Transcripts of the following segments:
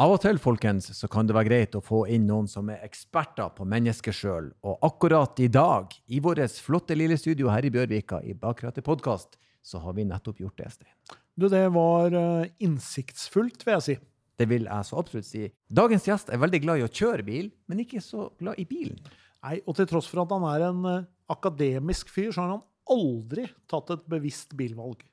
Av og til folkens, så kan det være greit å få inn noen som er eksperter på mennesket sjøl. Og akkurat i dag, i vårt flotte lille studio her i Bjørvika, i Bakrattet podkast, så har vi nettopp gjort det, Stein. Du, det var uh, innsiktsfullt, vil jeg si. Det vil jeg så absolutt si. Dagens gjest er veldig glad i å kjøre bil, men ikke så glad i bilen. Nei, og til tross for at han er en uh, akademisk fyr, så har han aldri tatt et bevisst bilvalg.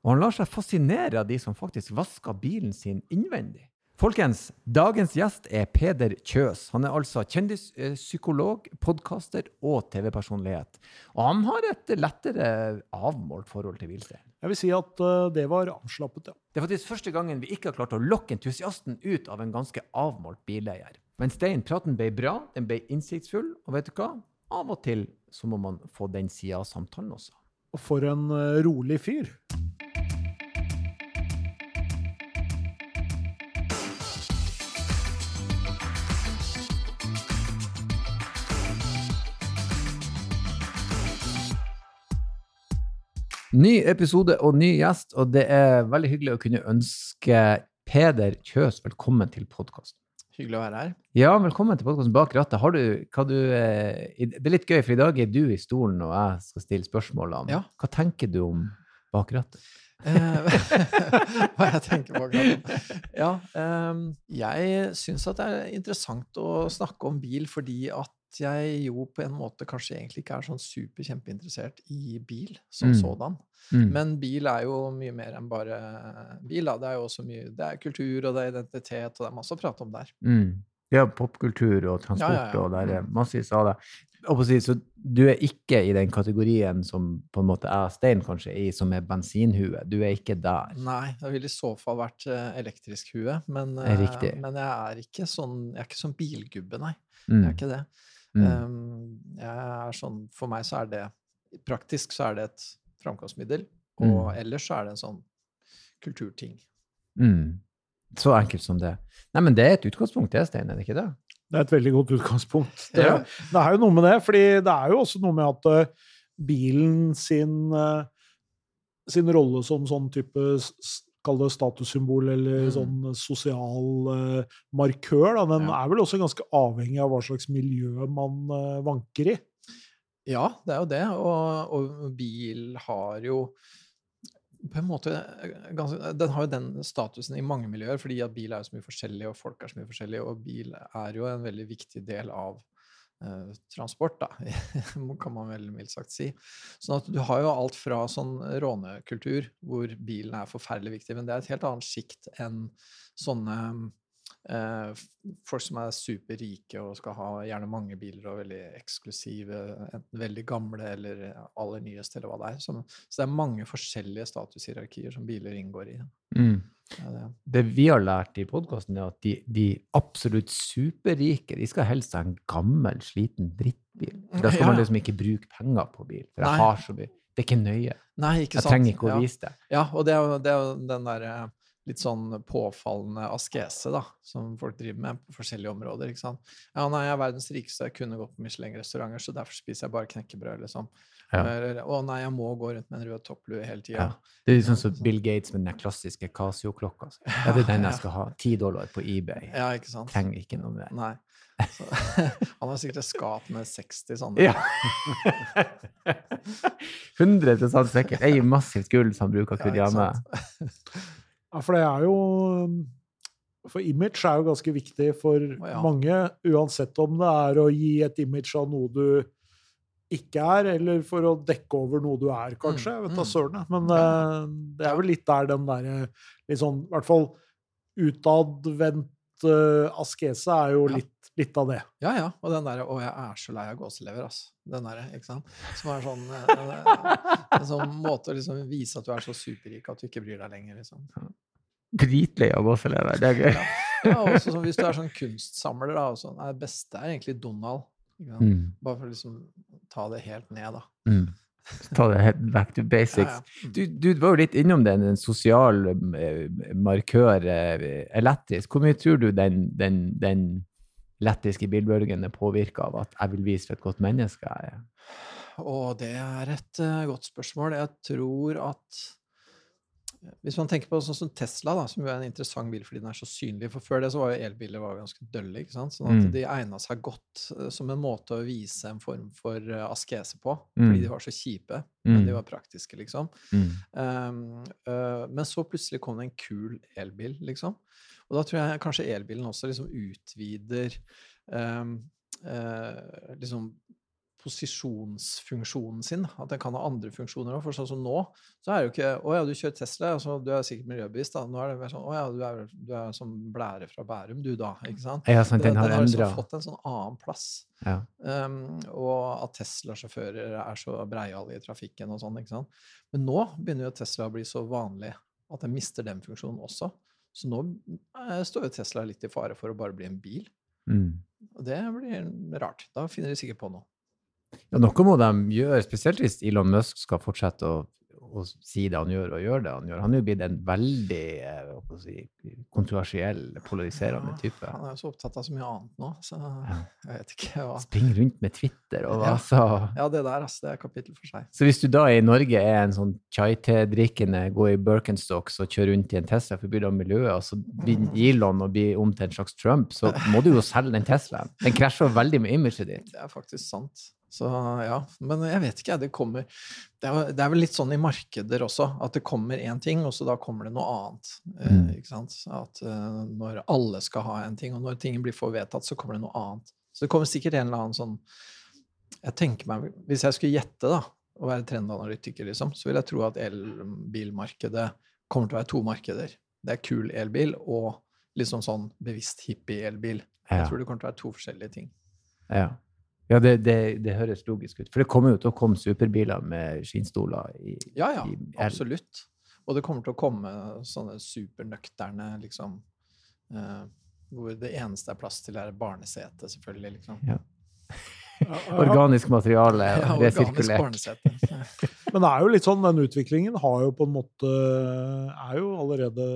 Og han lar seg fascinere av de som faktisk vasker bilen sin innvendig. Folkens, dagens gjest er Peder Kjøs. Han er altså kjendispsykolog, podkaster og TV-personlighet. Og han har et lettere avmålt forhold til bilstein. Jeg vil si at uh, det var avslappet, ja. Det er faktisk første gangen vi ikke har klart å lokke entusiasten ut av en ganske avmålt bileier. Men Stein, praten ble bra, den ble innsiktsfull, og vet du hva? Av og til så må man få den sida av samtalen også. Og for en uh, rolig fyr. Ny episode og ny gjest, og det er veldig hyggelig å kunne ønske Peder Kjøs velkommen til podkasten. Hyggelig å være her. Ja, velkommen til podkasten Bak rattet. Har du, du, eh, det er litt gøy, for i dag er du i stolen og jeg skal stille spørsmålene. Ja. Hva tenker du om bak rattet? Eh, hva jeg tenker bak rattet? Ja, um, jeg syns at det er interessant å snakke om bil fordi at jeg jo på en måte kanskje egentlig ikke er sånn super-kjempeinteressert i bil som Mm. sådan. Mm. Men bil er jo mye mer enn bare bil. Da. Det er jo også mye Det er kultur, og det er identitet, og det er masse å prate om der. Mm. Ja, popkultur og transport, Ja, ja, ja. og det er Mm. massevis av det. Så du er ikke i den kategorien som på en måte jeg og Stein kanskje er i, som er bensinhue. Du er ikke der. Nei, det ville i så fall vært eh, elektrisk hue, men, eh, men jeg er ikke sånn Jeg er ikke sånn bilgubbe, nei. Mm. Jeg er ikke det. Mm. Um, jeg er sånn, for meg så er det Praktisk så er det et framkomstmiddel, Mm. og ellers så er det en sånn kulturting. Mm. Så enkelt som det. Nei, men det er et utgangspunkt, det, Stein, er det ikke det? Det er et veldig godt utgangspunkt. Det, Ja. det er jo noe med det, fordi det er jo også noe med at uh, bilen sin, uh, sin rolle som sånn type s- s- Kall det statussymbol eller Mm. sånn sosial uh, markør. Da. Den Ja. er vel også ganske avhengig av hva slags miljø man uh, vanker i. Ja, det er jo det, og, og bil har jo på en måte eh, ganske, Den har jo den statusen i mange miljøer, fordi at bil er jo så mye forskjellig, og folk er så mye forskjellige, og bil er jo en veldig viktig del av eh, transport, da, kan man vel mildt sagt si. Sånn at du har jo alt fra sånn rånekultur, hvor bilen er forferdelig viktig, men det er et helt annet sjikt enn sånne eh, folk som er superrike og skal ha gjerne mange biler og veldig eksklusive, enten veldig gamle eller aller nyeste, eller hva det er. Så, så det er mange forskjellige statushierarkier som biler inngår i. Mm. Det vi har lært i podkasten, er at de, de absolutt superrike de skal helst ha en gammel, sliten drittbil. Da skal Ja, man liksom ikke bruke penger på bil. For jeg Nei. har så mye. Det er ikke nøye. Nei, ikke Jeg trenger ikke å vise det. Ja, og det er jo, det er jo den derre litt sånn påfallende askese, da, som folk driver med på forskjellige områder. ikke sant? Ja, nei, jeg er verdens rikeste, jeg kunne gått på Michelin-restauranter, så derfor spiser jeg bare knekkebrød, liksom. Ja. Eller, å nei, jeg må gå rundt med en rød topplue hele tida. Ja. Det er litt sånn som sånn. Bill Gates med den klassiske Casio-klokka. altså. Ja, det er den jeg skal ha. Ti dollar på eBay. Ja, ikke sant? Trenger ikke noe mer. Nei. Så, han har sikkert et skap med 60 sånne. Ja. 100 sikkert. Jeg gir massivt gull som han bruker kun hjemme. Ja, for det er jo For image er jo ganske viktig for ja. mange, uansett om det er å gi et image av noe du ikke er, eller for å dekke over noe du er, kanskje. Jeg vet da mm. søren. Men eh, det er vel litt der den derre litt sånn I hvert fall utadvendt uh, askese er jo Ja. litt, litt av det. Ja, ja. Og den derre 'Å, jeg er så lei av gåselever', ass. Den derre, ikke sant. Som er sånn eh, En sånn måte å liksom vise at du er så superrik at du ikke bryr deg lenger, liksom. Dritlei av gåselever. Det er gøy. Ja, og også sånn, hvis du er sånn kunstsamler, da, og sånn, det beste er egentlig Donald. Mm. Bare for å liksom ta det helt ned, da. Mm. Ta det helt back to basics. Ja, ja. Du, du var jo litt innom den, den sosial eh, markør, eh, elektrisk. Hvor mye tror du den, den, den lettiske bilbølgen er påvirka av at jeg vil vise for et godt menneske jeg er? Å, det er et uh, godt spørsmål. Jeg tror at Hvis man tenker på sånn som Tesla, da, som jo er en interessant bil fordi den er så synlig For før det så var jo elbiler var jo ganske dølle. ikke sant? Sånn at Mm. de egna seg godt eh, som en måte å vise en form for eh, askese på. Mm. Fordi de var så kjipe, men Mm. de var praktiske, liksom. Mm. Um, uh, men så plutselig kom det en kul elbil, liksom. Og da tror jeg kanskje elbilen også liksom utvider um, uh, liksom posisjonsfunksjonen sin. At den kan ha andre funksjoner òg. For sånn som nå, så er det jo ikke Å ja, du kjører Tesla, altså, du er sikkert miljøbevisst, da. Nå er det mer sånn Å ja, du er, du er som blære fra Bærum, du, da. Ikke sant? Ja, sant, den har har liksom fått en sånn annen plass. Ja. Um, og at Tesla-sjåfører er så breiale i trafikken og sånn. ikke sant? Men nå begynner jo Tesla å bli så vanlig at den mister den funksjonen også. Så nå eh, står jo Tesla litt i fare for å bare bli en bil. Mm. Og det blir rart. Da finner de sikkert på noe. Ja, noe må de gjøre, spesielt hvis Elon Musk skal fortsette å, å si det han gjør, og gjøre det han gjør. Han er jo blitt en veldig eh, hva si, kontroversiell, polariserende Ja, type. Han er jo så opptatt av så mye annet nå, så jeg vet ikke hva Spring rundt med Twitter og Ja. så Ja, det der, altså. Det er kapittel for seg. Så hvis du da i Norge er en sånn chai-te-drikkende, går i Birkenstocks og kjører rundt i en Tesla for å bidra miljøet, og så blir Elon og blir om til en slags Trump, så må du jo selge den Teslaen. Den krasjer veldig med imaget ditt. Det er faktisk sant. Så ja, men jeg vet ikke. Det kommer det er, det er vel litt sånn i markeder også, at det kommer én ting, og så da kommer det noe annet. Eh, Mm. ikke sant? At eh, når alle skal ha en ting, og når ting blir for vedtatt, så kommer det noe annet. Så det kommer sikkert en eller annen sånn Jeg tenker meg, Hvis jeg skulle gjette, da, og være trendanalytiker, liksom, så vil jeg tro at elbilmarkedet kommer til å være to markeder. Det er kul elbil og liksom sånn bevisst hippie-elbil. Jeg tror det kommer til å være to forskjellige ting. Ja, ja det, det, det høres logisk ut. For det kommer jo til å komme superbiler med skinnstoler i, Ja, ja, i absolutt. Og det kommer til å komme sånne supernøkterne, liksom, eh, hvor det eneste er plass til, er barnesete, selvfølgelig, liksom. Ja. Organisk materiale, Ja, organisk resirkulert. Men det er jo litt sånn, den utviklingen har jo på en måte er jo allerede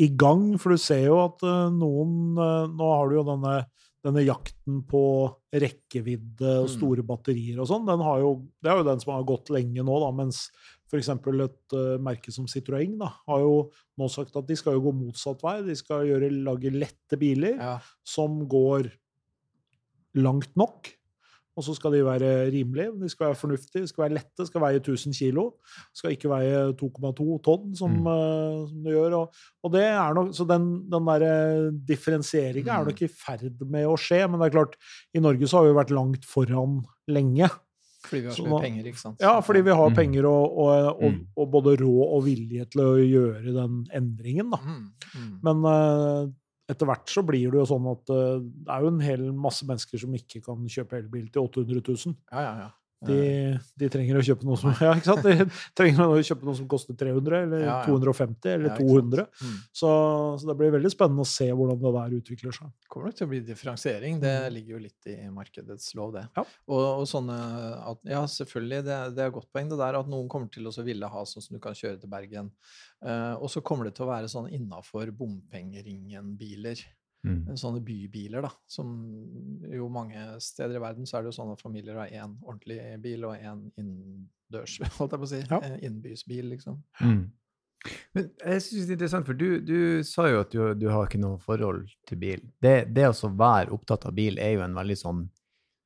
i gang. For du ser jo at eh, noen eh, Nå har du jo denne, denne jakten på rekkevidde og Mm. store batterier og sånn. Den har jo, det er jo den som har gått lenge nå, da, mens f.eks. et uh, merke som Citroën da, har jo nå sagt at de skal jo gå motsatt vei. De skal gjøre, lage lette biler Ja, som går langt nok. Og så skal de være rimelige, de skal være fornuftige, de skal være lette, de skal veie 1000 kilo. Skal ikke veie 2,2 tonn, som, Mm. uh, som det gjør. Og, og det er nok, så den, den der differensieringa er Mm. nok i ferd med å skje. Men det er klart, i Norge så har vi vært langt foran lenge. fordi vi har så mye penger, ikke sant? Ja, fordi vi har Mm. penger og, og, og, Mm. og både råd og vilje til å gjøre den endringen, da. Mm, mm. Men eh, etter hvert så blir det jo sånn at eh, det er jo en hel masse mennesker som ikke kan kjøpe elbil til 800 000. Ja, ja, ja. De, de trenger å kjøpe noe som Ja, ikke sant? De trenger å kjøpe noe som koster 300, eller Ja, ja. 250, eller Ja, 200. Mm. Så, så det blir veldig spennende å se hvordan det der utvikler seg. kommer nok til å bli differensiering. Det ligger jo litt i markedets lov, det. Mm. Ja. Og, og sånne at, Ja, selvfølgelig, det, det er et godt poeng det der at noen kommer til å ville ha sånn som du kan kjøre til Bergen. Uh, og så kommer det til å være sånn innafor bompengeringen-biler. Mm. Sånne bybiler, da. Som jo mange steder i verden så er det jo sånn at familier har én ordentlig bil og én innendørs, holdt jeg på å si. Ja. Innbysbil, liksom. Mm. Men jeg synes det er interessant, for du, du sa jo at du, du har ikke noe forhold til bil. Det, det å være opptatt av bil er jo en veldig sånn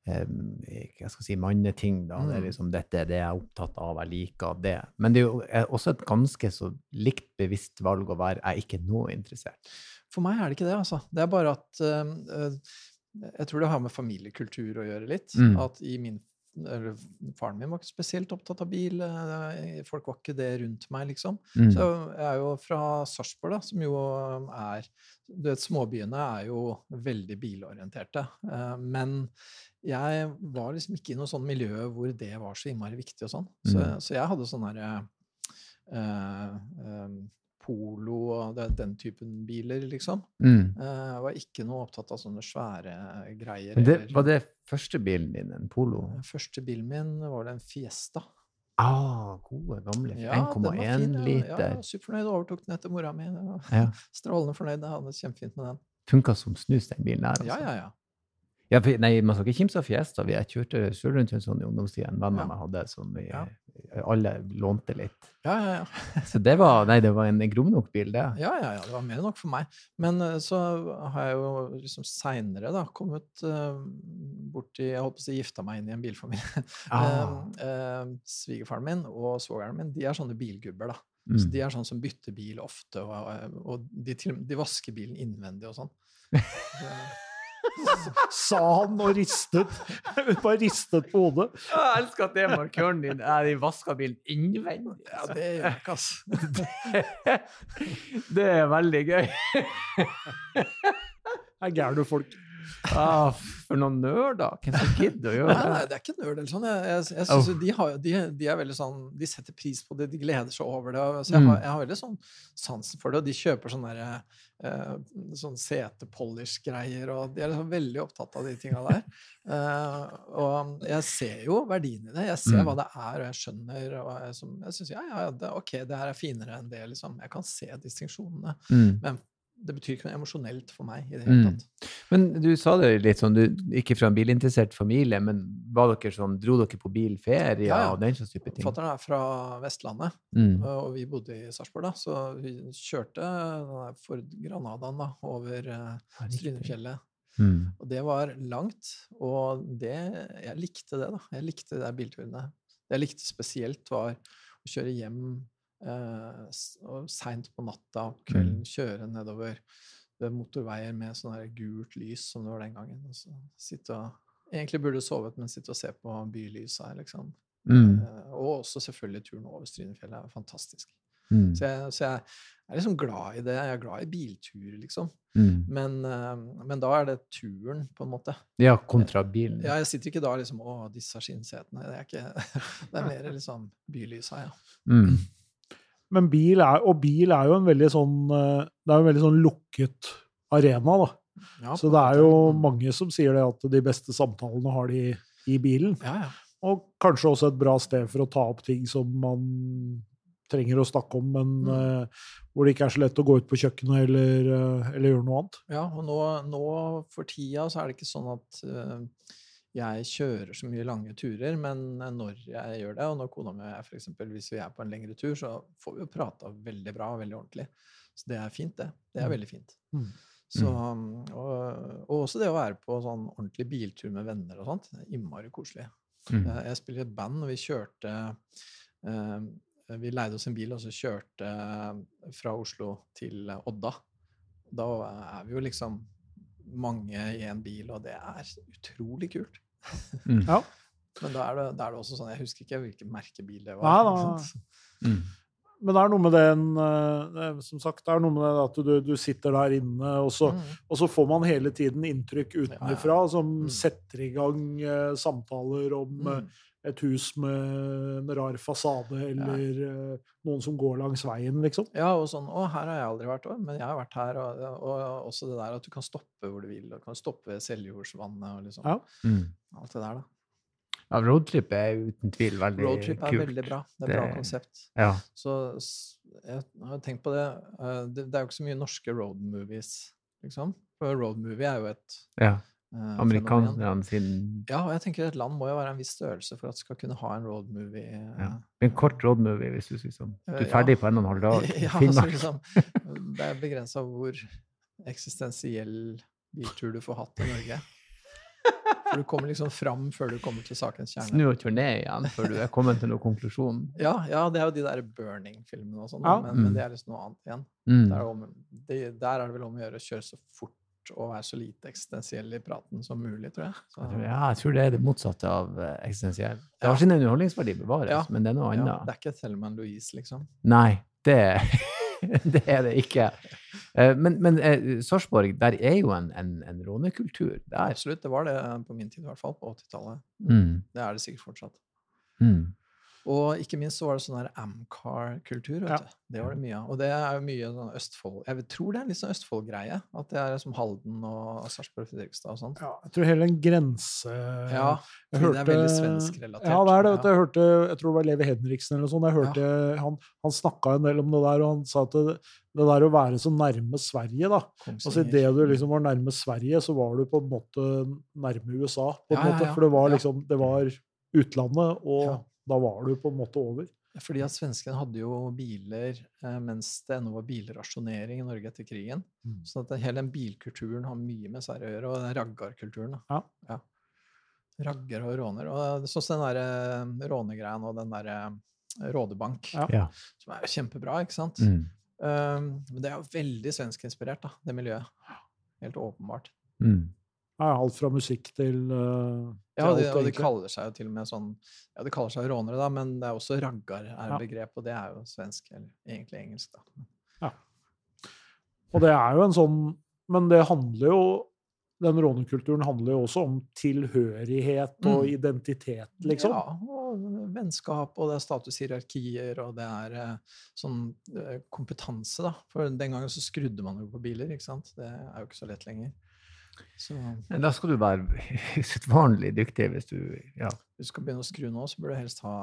eh, hva skal jeg si, manneting. da. Det er Mm. liksom dette er det jeg er opptatt av, jeg liker det. Men det er jo er også et ganske så likt bevisst valg å være jeg er ikke noe interessert. For meg er det ikke det, altså. Det er bare at eh, Jeg tror det har med familiekultur å gjøre litt. Mm. At i min eller, Faren min var ikke spesielt opptatt av bil. eh, Folk var ikke det rundt meg, liksom. Mm. Så jeg er jo fra Sarpsborg, da, som jo er Du vet, småbyene er jo veldig bilorienterte. Uh, Men jeg var liksom ikke i noe sånn miljø hvor det var så innmari viktig og sånn. Så, Mm. så jeg hadde sånn herre Uh, eh, Polo og det, den typen biler, liksom. Mm. Eh, Jeg var ikke noe opptatt av sånne svære greier. Det, var det første bilen din, en Polo? Første bilen min var det en Fiesta. Ah, gode, gamle. Ja, den var 1,1 fin, ja. liter. Ja, Superfornøyd. Overtok den etter mora mi. Ja. Strålende fornøyd. Jeg hadde det kjempefint med den. Funka som snus, den bilen der. Altså. ja, ja. Ja, for, nei, man skal ikke kimse av Fiesta. Vi- Jeg kjørte selv rundt en sånn i ungdomstida. En venn Ja. av meg hadde som vi Ja. alle lånte litt. Ja, ja, ja. Så det var, nei, det var en grom nok bil, det. Ja, ja, ja, det var mer enn nok for meg. Men eh, så har jeg jo liksom seinere da kommet uh, borti Jeg holdt på å si gifta meg inn i en bilfamilie. Ah. Uh, eh, Svigerfaren min og svogeren min de er sånne bilgubber. da. Mm. Så de er sånn som bytter bil ofte, og, og de, de vasker bilen innvendig og sånn. Så- Sa han og ristet. Bare ristet på hodet. Jeg elsker at det er markøren din. Er de vaska bilen innvendig? Ja, det gjør jeg ikke, ass. det, det er veldig gøy. Det er gærne folk. Ah, for noen nerder. Hvem som gidder å gjøre det? nei, det? det er ikke nerd eller sånn. Jeg, jeg, jeg synes jo de, har, de, de er veldig sånn De setter pris på det, de gleder seg over det. Så jeg, Mm. har, jeg har veldig sånn sansen for det. Og de kjøper sånne der, eh, sånn setepolish-greier, og de er liksom veldig opptatt av de tinga der. Eh, og jeg ser jo verdien i det. Jeg ser Mm. hva det er, og jeg skjønner. Og jeg, som, jeg syns ja, ja, det, ok, det her er finere enn det, liksom. Jeg kan se distinksjonene. Mm. Men det betyr ikke noe emosjonelt for meg i det hele Mm. tatt. Men du sa det litt sånn, du, ikke fra en bilinteressert familie, men var dere sånn, dro dere på bilferie Ja, ja. og den slags type ting? Fatter'n er fra Vestlandet. Mm. Og vi bodde i Sarpsborg, da, så vi kjørte for Ford Granadaen da, over uh, Strynefjellet. Mm. Og det var langt, og det, jeg likte det, da. Jeg likte de bilturene. Det jeg likte spesielt, var å kjøre hjem eh, og seint på natta og kvelden, kjøre nedover motorveier med sånn gult lys som det var den gangen. Og så sitte og Egentlig burde sovet, men sitte og se på bylysa her, liksom. Mm. Eh, og også selvfølgelig turen over Strynefjellet er fantastisk. Mm. Så jeg, så jeg er liksom glad i det. Jeg er glad i bilturer, liksom. Mm. Men, eh, men da er det turen, på en måte. Ja, kontra bilen. Ja, jeg sitter ikke da liksom Å, disse skinnsetene. Det er ikke Det er mer liksom bylysa, ja. Mm. Men bil er, og bil er jo en veldig sånn eh, Det er en veldig sånn lukket arena, da. ja Så det er jo. Mm. mange som sier det at de beste samtalene har de i bilen. Ja, ja. Og kanskje også et bra sted for å ta opp ting som man trenger å snakke om, men Mm. uh, hvor det ikke er så lett å gå ut på kjøkkenet eller, uh, eller gjøre noe annet. ja og nå, nå for tida så er det ikke sånn at eh, jeg kjører så mye lange turer, men når jeg gjør det, og når kona mi og jeg eksempel, hvis vi er på en lengre tur, så får vi jo prata veldig bra og veldig ordentlig. Så det er fint, det. Det er Mm. veldig fint. Mm. Så, og, og også det å være på sånn ordentlig biltur med venner og sånt. det er Innmari koselig. Mm. Eh, Jeg spiller i et band, og vi kjørte eh, Vi leide oss en bil og så kjørte eh, fra Oslo til eh, Odda. Da er vi jo liksom mange i en bil, og det er utrolig kult. Mm. Ja. Men da er, det, da er det også sånn Jeg husker ikke hvilken merkebil det Nei, var. da- Mm. Men det er noe med den eh, Som sagt, det er noe med det at du, du sitter der inne, og så, Mm. og så får man hele tiden inntrykk utenfra som Mm. setter i gang eh, samtaler om eh, Mm. Et hus med en rar fasade, eller ja. noen som går langs veien, liksom. Ja, og sånn Å, her har jeg aldri vært, også, men jeg har vært her. Og, og også det der at du kan stoppe hvor du vil. Du kan stoppe ved Seljordsvannet og liksom Ja. Mm. alt det der, da. Ja, roadtrip er uten tvil veldig kult. Roadtrip er kult. veldig bra. Det er et bra Det- konsept. Ja. Så jeg har tenkt på det. eh, Det, det er jo ikke så mye norske roadmovies, liksom. For roadmovie er jo et ja. Eh, fenomen. Amerikanerne sin Ja, og jeg tenker et land må jo være en viss størrelse for at det skal kunne ha en road movie. eh, ja. En kort roadmovie, hvis du sånn. Du Eh, er ja. på en og en halv dag. ja, altså, liksom, det er begrensa hvor eksistensiell biltur du får hatt i Norge. For du kommer liksom fram før du kommer til sakens kjerne. Snu og turné igjen før du er kommet til noen konklusjon. Ja, ja, det er jo de der burning-filmene og sånn, Ja. men, Mm. men det er liksom noe annet igjen. Mm. Der er, det om, det, der er det vel om å gjøre å kjøre så fort og være så lite eksistensiell i praten som mulig, tror jeg. Så, Ja, jeg tror det er det motsatte av eh, eksistensiell. Det Ja. har sin underholdningsverdi bevares, Ja. men det er noe ja, annet. det er ikke Thelman Louise, liksom. Nei, det, det er det ikke. Eh, Men, men eh, Sarpsborg, der er jo en, en, en rånekultur. Der. Absolutt, det var det på min tid i hvert fall, på 80-tallet. Mm. Det er det sikkert fortsatt. Mm. Og ikke minst så var det sånn her Amcar-kultur. vet Ja. du. Det var det mye av. Og det er jo mye sånn Østfold Jeg tror det er litt sånn Østfold-greie. At det er som Halden og Sarpsborg og Fredrikstad og sånt. Ja, jeg tror hele den grense... Ja, jeg hørte, det er veldig svenskrelatert. Ja, det er det. vet du. Ja. Jeg hørte, jeg tror det var Levi Henriksen eller noe sånt. Jeg hørte, Han, han snakka en del om det der, og han sa at det, det der å være så nærme Sverige, da Altså. Idet du liksom var nærme Sverige, så var du på en måte nærme USA. på en Ja, ja, måte, ja. For det var liksom, det var utlandet, og Ja. Da var du på en måte over. Fordi at svenskene hadde jo biler eh, mens det ennå var bilrasjonering i Norge etter krigen. Mm. Så at den- hele den bilkulturen har mye med Sverige å gjøre, og den raggarkulturen. da. Ja. Ragger og råner. Og sånn som den derre rånegreia nå, den derre Rådebank, Ja. Ja. som er jo kjempebra, ikke sant? Mm. Um, men det er jo veldig svenskinspirert, da, det miljøet. Helt åpenbart. Mm. Ja, alt fra musikk til, uh, Ja, de, og de kaller seg jo til og med sånn Ja, de kaller seg rånere, da, men det er også raggar er Ja. begrep, og det er jo svensk, eller egentlig engelsk, da. Og det er jo en sånn Men det handler jo Den rånekulturen handler jo også om tilhørighet og Mm. identitet, liksom. Ja, og vennskap, og det er statushierarkier, og det er eh, sånn eh, kompetanse, da. For den gangen så skrudde man jo på biler, ikke sant. Det er jo ikke så lett lenger. Så Da skal du være usedvanlig dyktig hvis du ja, hvis du skal begynne å skru nå, så bør du helst ha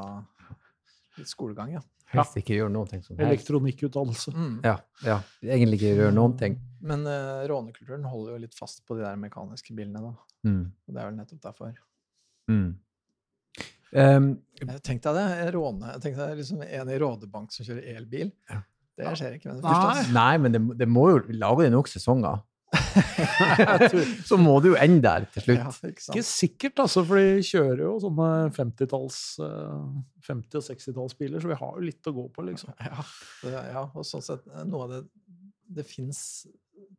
litt skolegang, ja. helst ikke gjøre noen ting som helst. Elektronikkutdannelse. Mm. Ja, ja. Egentlig ikke gjøre noen ting. Men uh, rånekulturen holder jo litt fast på de der mekaniske bilene, da. Mm. Og det er vel nettopp derfor. Mm. Um, tenkte deg det, råne, jeg tenkte deg liksom en i Rådebank som kjører elbil. Ja. Det skjer ikke. Men det Nei. første, nei, men det, det må jo lage det nok sesonger. Så må du jo ende der til slutt. ja, ikke Ikke sikkert, altså, for de kjører jo sånne 50-talls, eh, 50- og 60-tallsbiler, så vi har jo litt å gå på, liksom. Ja, det, ja, og sånn sett, eh, noe av det Det fins,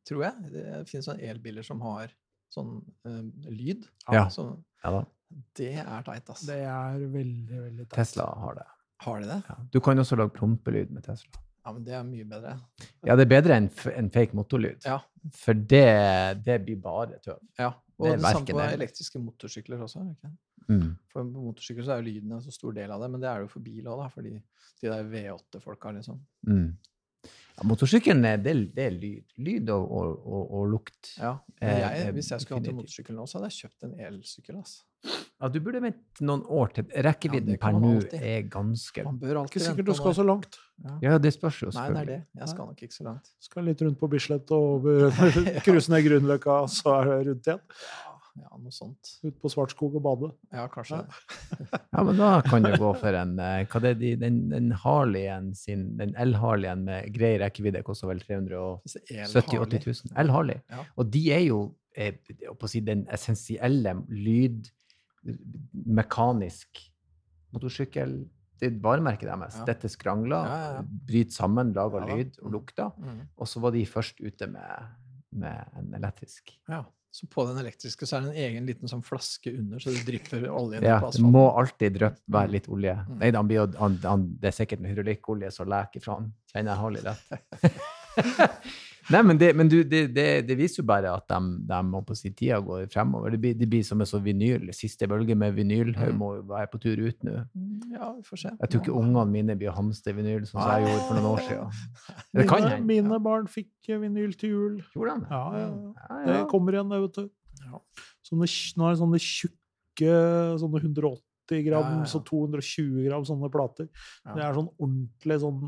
tror jeg, det fins sånne elbiler som har sånn eh, lyd. Ja. Så Ja da. det er teit, altså. Det er veldig, veldig teit. Tesla har det. Har de det? Ja. Du kan også lage prompelyd med Tesla. Ja, men det er mye bedre. Ja, det er bedre enn en fake motorlyd. Ja. For det, det blir bare tøv. Ja, og Det det, samme på elektriske motorsykler også. ikke? Mm. For på motorsykler så er jo lyden en så stor del av det, men det er det jo for bil òg, fordi de der V8-folka, liksom. Mm. Ja, motorsykkelen er, det, det er lyd. Lyd og, og, og, og lukt. Ja. Eh, jeg, eh, hvis jeg skulle hatt en motorsykkel nå, så hadde jeg kjøpt en elsykkel. ass. Ja, du burde vente noen år til. Rekkevidden Ja, per nå er ganske Man bør Ikke sikkert du skal så langt. Ja. Ja, det spørs jo, Nei, det er det. Jeg skal nok ikke så langt. Skal litt rundt på Bislett og cruise ned Grünerløkka, så er det rundt igjen. Ja, ja noe sånt. Ut på Svartskog og bade. Ja, kanskje. Ja, men da kan du gå for en eh, Hva det er de, den, den Harleyen sin, den L-Harleyen med grei rekkevidde koster vel 370 Hvis det er 80 000. L-Harley. Ja. Og de er jo er, på å si, den essensielle lyd mekanisk motorsykkel Det er varemerket deres. Ja. Dette skrangler, Ja, ja, bryter sammen, lager lyd og lukter. Mm. Og så var de først ute med, med en elektrisk. Ja. Så på den elektriske så er det en egen liten sånn flaske under, så det drypper olje ned Ja, på det asfalten. må alltid dryppe være litt olje. Mm. Nei, han blir han, han, det er sikkert en hydraulikkolje som leker fra han. Kjenner jeg Harley rett? Nei, men, det, men du, det, det, det viser jo bare at de, de må på sin tida går fremover. Det blir, det blir som en sånn vinyl. Siste bølge med vinyl. Hun må være på tur ut nå. Mm, Ja, vi får se. Jeg tror ikke ungene mine blir hamstre vinyl, som jeg gjorde for noen år siden. Det kan Mine, hende. mine barn fikk vinyl til jul. Gjorde de? Ja, ja, Det kommer igjen, det, vet du. Ja. Sånne, nå er det sånne tjukke sånne 180 gram, Ja, ja, ja. så 220 gram sånne plater. Det er sånn ordentlig sånn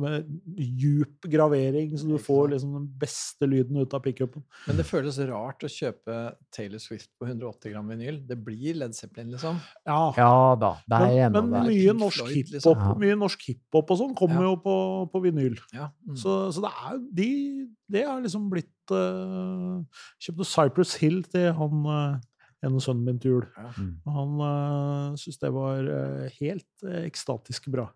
med djup gravering, så du får liksom den beste lyden ut av pickupen. Men det føles rart å kjøpe Taylor Swift på 180 gram vinyl. Det blir Led Zeppelin, liksom. Ja, ja da, det er men, men der. mye norsk Floyd, hiphop liksom. Ja. mye norsk hiphop og sånn kommer Ja. jo på, på vinyl. Ja. Mm. Så, så det er de, det har liksom blitt uh, Kjøpte Cypress Hill til han uh, ene sønnen min til jul. Mm. Og Han uh, syntes det var uh, helt eh, ekstatisk bra.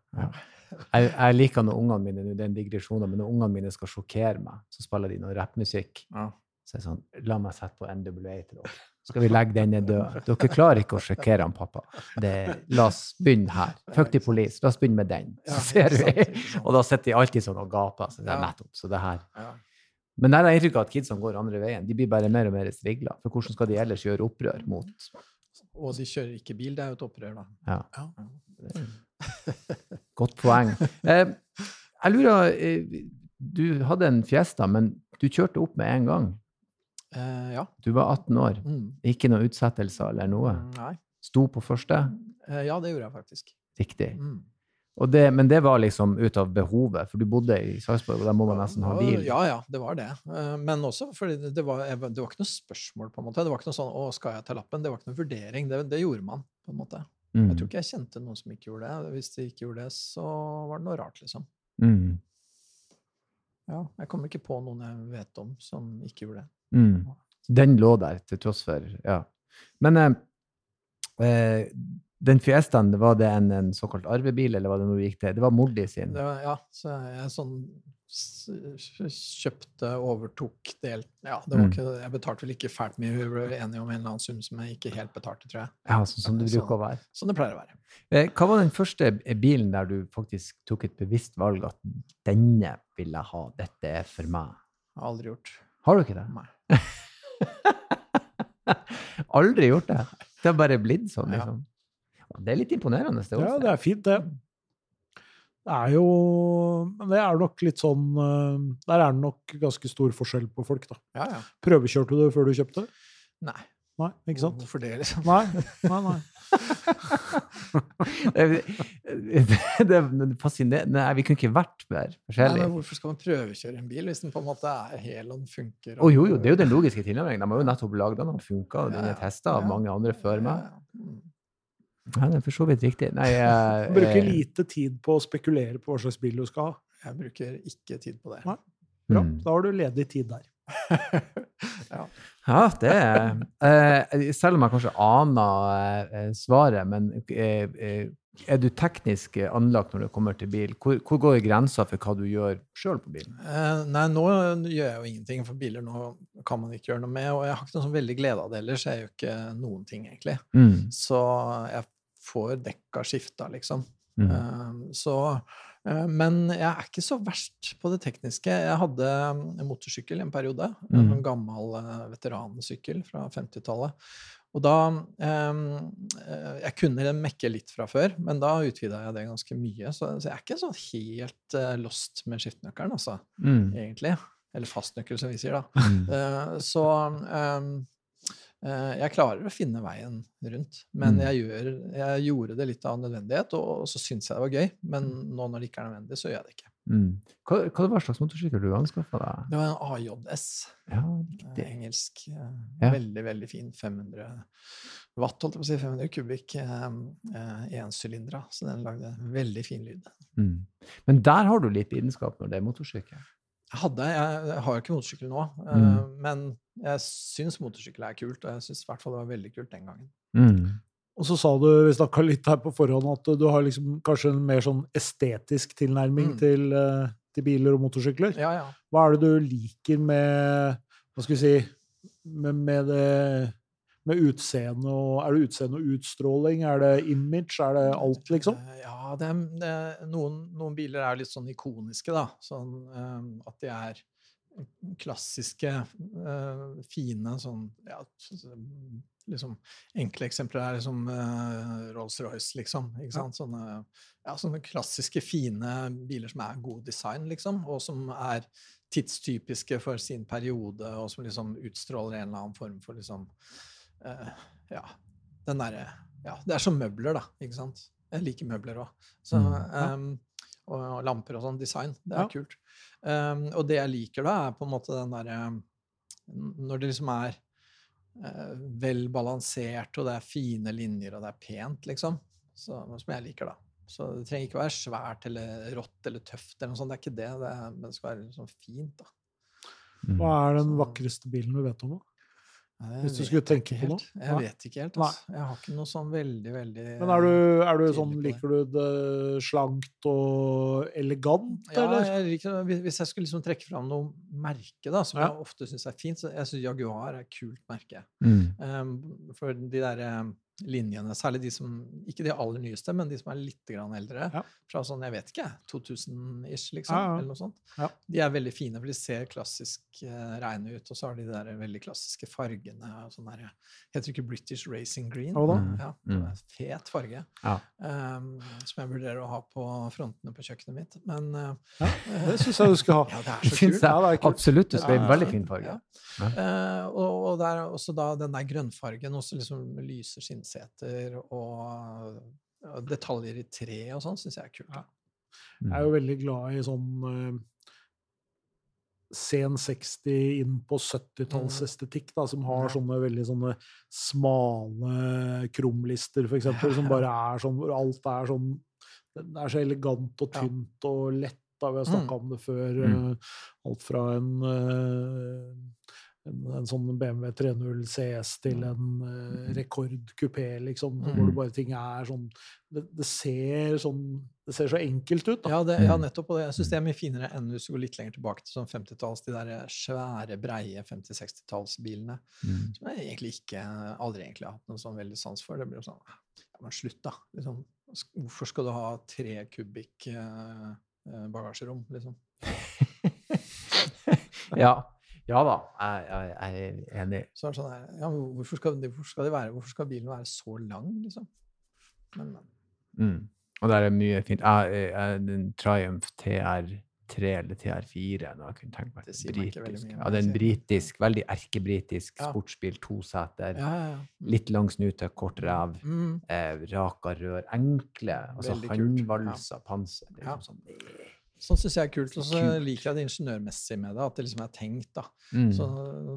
Jeg, jeg liker når ungene mine det er en digresjon, men når ungene mine skal sjokkere meg, så spiller de noe rappmusikk. Ja. Så er det sånn La meg sette på NWA til dere. Skal vi legge denne død? Dere klarer ikke å sjokkere han pappa. Det, la oss begynne her. Fuck the police. La oss begynne med den. Så ser vi. Og da sitter de alltid sånn og gaper. Så det er nettopp. Så det her. Men der har jeg inntrykk av at kidsene går andre veien. De blir bare mer og mer strigla. For hvordan skal de ellers gjøre opprør mot Og de kjører ikke bil, det er jo et opprør, da. Ja. Ja. Godt poeng. Eh, jeg lurer eh, Du hadde en Fiesta, men du kjørte opp med en gang. Eh, ja. Du var 18 år. Mm. Ikke noen utsettelser eller noe. Nei. Sto på første. Eh, ja, det gjorde jeg faktisk. Riktig. Mm. Det, men det var liksom ut av behovet, for du bodde i Sarpsborg, og der må man nesten ha bil. Ja, ja, det var det. Eh, Men også fordi det- var- det var ikke noe spørsmål, på en måte. Det var ikke noe sånn 'Å, skal jeg ta lappen?' Det var ikke noe vurdering. Det, det gjorde man, på en måte. Mm. Jeg tror ikke jeg kjente noen som ikke gjorde det. Hvis de ikke gjorde det, så var det noe rart, liksom. Mm. Ja, jeg kommer ikke på noen jeg vet om som ikke gjorde det. Mm. Den lå der, til tross for Ja. Men eh, eh, den Fiestaen, var det en, en såkalt arvebil, eller var det noe du gikk til? Det var mor di sin? det var, ja, så jeg er sånn kjøpte, overtok, delt Ja, det var Mm. ikke, jeg betalte vel ikke fælt mye. Hun ble enige om en eller annen sum som jeg ikke helt betalte, tror jeg. Ja, sånn som det bruker å være. Sånn det pleier å være. Eh, Hva var den første bilen der du faktisk tok et bevisst valg at denne vil jeg ha, dette er for meg? Har aldri gjort. Har du ikke det? Nei. Aldri gjort det? Det har bare blitt sånn, Ja. liksom? Det er litt imponerende, det også. Ja, det er fint, det. Det er jo Men det er nok litt sånn eh, Der er det nok ganske stor forskjell på folk, da. Ja, ja. Prøvekjørte du før du kjøpte? Nei. Nei, ikke sant? Hvorfor det, liksom? Nei, nei, nei. det, det er fascinerende. Nei, vi kunne ikke vært mer Nei, forskjellige. men hvorfor skal man prøvekjøre en bil hvis den på en måte er hel og den funker? Å jo, jo, det er jo den logiske tilnærmingen. De har jo nettopp lagd den og funka, og den er testa av mange andre før meg. Ja, det er for så vidt riktig. Nei, eh, Bruker eh, lite tid på å spekulere på hva slags bil du skal ha. Jeg bruker ikke tid på det. Nei. Bra, mm. da har du ledig tid der. ja. Ja, det er eh, Selv om jeg kanskje aner eh, svaret, men er du teknisk anlagt når det kommer til bil? Hvor, hvor går grensa for hva du gjør sjøl på bilen? Eh, nei, nå gjør jeg jo ingenting, for biler nå kan man ikke gjøre noe med. Og jeg har ikke noe sånn veldig glede av det ellers. Jeg gjør ikke noen ting, egentlig. Mm. Så jeg får dekka skifta, liksom. Mm. Eh, så eh, Men jeg er ikke så verst på det tekniske. Jeg hadde en motorsykkel i en periode. En Mm. En gammel eh, veteransykkel fra 50-tallet. Og da eh, eh, Jeg kunne mekke litt fra før, men da utvida jeg det ganske mye. Så, så jeg er ikke sånn helt eh, lost med skiftenøkkelen, altså, Mm. egentlig. Eller fastnøkkel, som vi sier, da. Mm. Eh, så ehm, eh, jeg klarer å finne veien rundt. Men Mm. jeg, gjør, jeg gjorde det litt av nødvendighet, og, og så syns jeg det var gøy. Men Mm. nå når det ikke er nødvendig, så gjør jeg det ikke. Mm. Hva, hva slags motorsykkel du anskaffa deg? Det var en AJS. Ja, eh, riktig. Engelsk. eh, Ja. Veldig, veldig fin. 500 watt, holdt jeg på å si. 500 kubikk. Eh, Ensylindra. Så den lagde veldig fin lyd. Mm. Men der har du litt lidenskap når det er motorsykkel? Jeg hadde, jeg, jeg har jo ikke motorsykkel nå, eh, Mm. men jeg syns motorsykkel er kult. Og jeg syns i hvert fall det var veldig kult den gangen. Mm. Og så sa du, vi snakka litt her på forhånd, at du har liksom kanskje en mer sånn estetisk tilnærming Mm. til, eh, til biler og motorsykler. Ja, ja. Hva er det du liker med Hva skal vi si Med, med det med utseende og Er det utseende og utstråling? Er det image? Er det alt, liksom? Eh, Ja, det det noen, noen biler er litt sånn ikoniske, da. Sånn eh, at de er klassiske, eh, fine sånn ja, liksom Enkle eksempler er liksom uh, Rolls-Royce, liksom. Ikke? Sånne, ja, sånne klassiske, fine biler som er god design, liksom, og som er tidstypiske for sin periode, og som liksom utstråler en eller annen form for liksom eh, Ja, den derre Ja, det er som møbler, da, ikke sant? Jeg liker møbler òg. Så Mm, ehm, og, og lamper og sånn. Design. Det er Ja. kult. Um, og det jeg liker da, er på en måte den derre Når det liksom er uh, vel balansert, og det er fine linjer, og det er pent, liksom. Så, som jeg liker, da. Så det trenger ikke være svært eller rått eller tøft, eller noe sånt. Det er ikke det. det er, men det skal være liksom fint, da. Hva er den vakreste bilen du vet om? da? Hvis du skulle tenke på noe? Jeg Nei. vet ikke helt. Altså. Jeg har ikke noe sånn veldig, veldig Men er du, er du sånn, liker du det slankt og elegant, Ja, eller? jeg liker. Hvis- jeg skulle liksom trekke fram noe merke da, som Ja. jeg ofte syns er fint, så jeg syns Jaguar er et kult merke. Mm. Um, for de der um, linjene, særlig de som Ikke de aller nyeste, men de som er litt grann eldre. Ja. Fra sånn, jeg vet ikke, 2000-ish, liksom. Ja, ja. Eller noe sånt. Ja. De er veldig fine, for de ser klassisk uh, reine ut. Og så har de de der veldig klassiske fargene. og Sånn der, heter det ikke British Racing Green? Da? Mm. Ja, Mm. det Fet farge. Ja. Um, som jeg vurderer å ha på frontene på kjøkkenet mitt. Men uh, Ja, det syns jeg du skal ha. ja, det er Det så kult. det er kult. absolutt. Det er en veldig fin farge. Ja. Eh, og, og det er også da den der grønnfargen, også liksom lyse skinnseter og, og detaljer i tre og sånn, syns jeg er kult. Ja. Mm. Jeg er jo veldig glad i sånn uh, sen 60 inn på 70-tallsestetikk, da, som har sånne veldig sånne smale krumlister, for eksempel, som bare er sånn hvor alt er sånn Det er så elegant og Ja. tynt og lett. da, Vi har snakka Mm. om det før. Mm. eh, Alt fra en eh, en, en sånn BMW 3.0 CS til en uh, rekordkupé, liksom. Hvor Mm. det bare ting er sånn det, det ser sånn Det ser så enkelt ut, da. Ja, det, ja Mm. nettopp. Og jeg syns det er mye finere enn hvis du går litt lenger tilbake til sånn 50-talls, de der svære, breie 50-60-tallsbilene. Mm. Som jeg egentlig ikke aldri egentlig har hatt noe sånn veldig sans for. Det blir jo sånn Ja, men slutt, da. Liksom, hvorfor skal du ha tre kubikk eh, eh, bagasjerom, liksom? Ja. Ja da, jeg, jeg, er enig. Så er det sånn her, ja, hvorfor skal, hvorfor skal, være, hvorfor skal bilen være så lang, liksom? Men, men. Mm. Og der er mye fint. Jeg, jeg, den Triumph TR3 eller TR4 nå, jeg kunne tenkt meg Det britisk. mye, Ja, det er en britisk, veldig erkebritisk Ja. sportsbil, toseter. Ja, ja, ja. Litt lang snute, kort ræv, Mm. eh, raka rør. Enkle. Altså håndvalsa panser. Er liksom sånn, Sånn syns jeg er kult. Og så liker jeg det ingeniørmessige med det, at det liksom er tenkt, da. mm. Så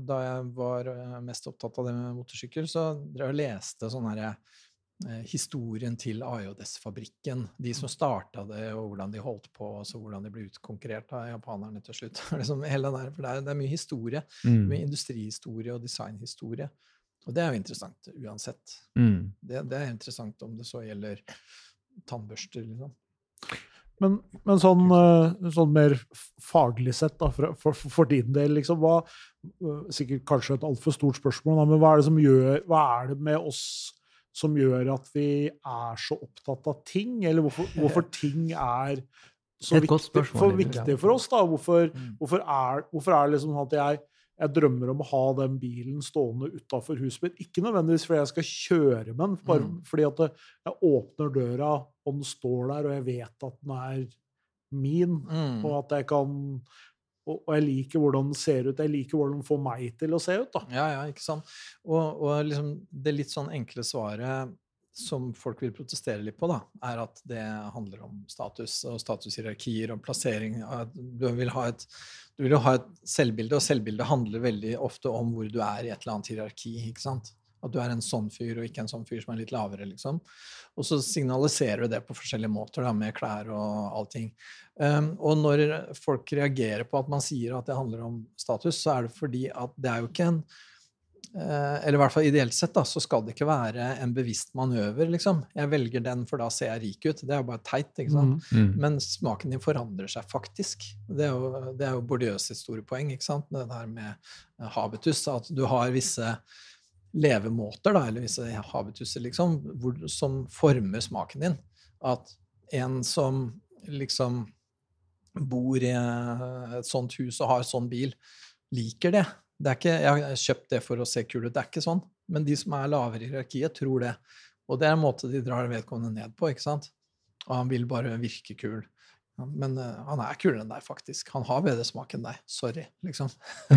da jeg var eh, mest opptatt av det med motorsykkel, så drev jeg og leste sånn herre eh, historien til AJS-fabrikken. De som starta det, og hvordan de holdt på, og så hvordan de ble utkonkurrert av japanerne til slutt. liksom hele der, for det er, det er mye historie. Mm. Mye industrihistorie og designhistorie. Og det er jo interessant uansett. Mm. Det, det er interessant om det så gjelder tannbørster, liksom. Men, men sånn, eh, sånn mer faglig sett, da, for, for, for din del, liksom, hva eh, Sikkert kanskje et altfor stort spørsmål, da, men hva er, det som gjør, hva er det med oss som gjør at vi er så opptatt av ting? Eller hvorfor, hvorfor ting er så viktig for, viktig for oss? da? Hvorfor, Mm. hvorfor, er, hvorfor er det liksom sånn at jeg, jeg drømmer om å ha den bilen stående utafor huset mitt? Ikke nødvendigvis fordi jeg skal kjøre med den, bare Mm. fordi at jeg åpner døra, og den står der, og jeg vet at den er min, Mm. og at jeg kan og, og jeg liker hvordan den ser ut. Jeg liker hvordan den får meg til å se ut. da. Ja, ja, ikke sant. Og, og liksom det litt sånn enkle svaret som folk vil protestere litt på, da, er at det handler om status og statushierarkier og plassering. Du vil ha et, du vil jo ha et selvbilde, og selvbildet handler veldig ofte om hvor du er i et eller annet hierarki. ikke sant? At du er en sånn fyr og ikke en sånn fyr som er litt lavere, liksom. Og så signaliserer du det på forskjellige måter, da, med klær og allting. Um, og når folk reagerer på at man sier at det handler om status, så er det fordi at det er jo ikke en Eller i hvert fall ideelt sett, da, så skal det ikke være en bevisst manøver, liksom. Jeg velger den, for da ser jeg rik ut. Det er jo bare teit, ikke sant. Mm. Mm. Men smaken din forandrer seg faktisk. Det er jo, det er jo Bourdieu sitt store poeng, ikke sant? det der med eh, habitus. At du har visse levemåter, da, eller visse habituser, liksom, hvor, som former smaken din. At en som liksom bor i eh, et sånt hus og har sånn bil, liker det. Det er ikke, jeg har kjøpt det for å se kul ut. Det er ikke sånn. Men de som er lavere i hierarkiet, tror det. Og det er en måte de drar vedkommende ned på. ikke sant? Og han vil bare virke kul. Men uh, han er kulere enn deg, faktisk. Han har bedre smak enn deg. Sorry, liksom.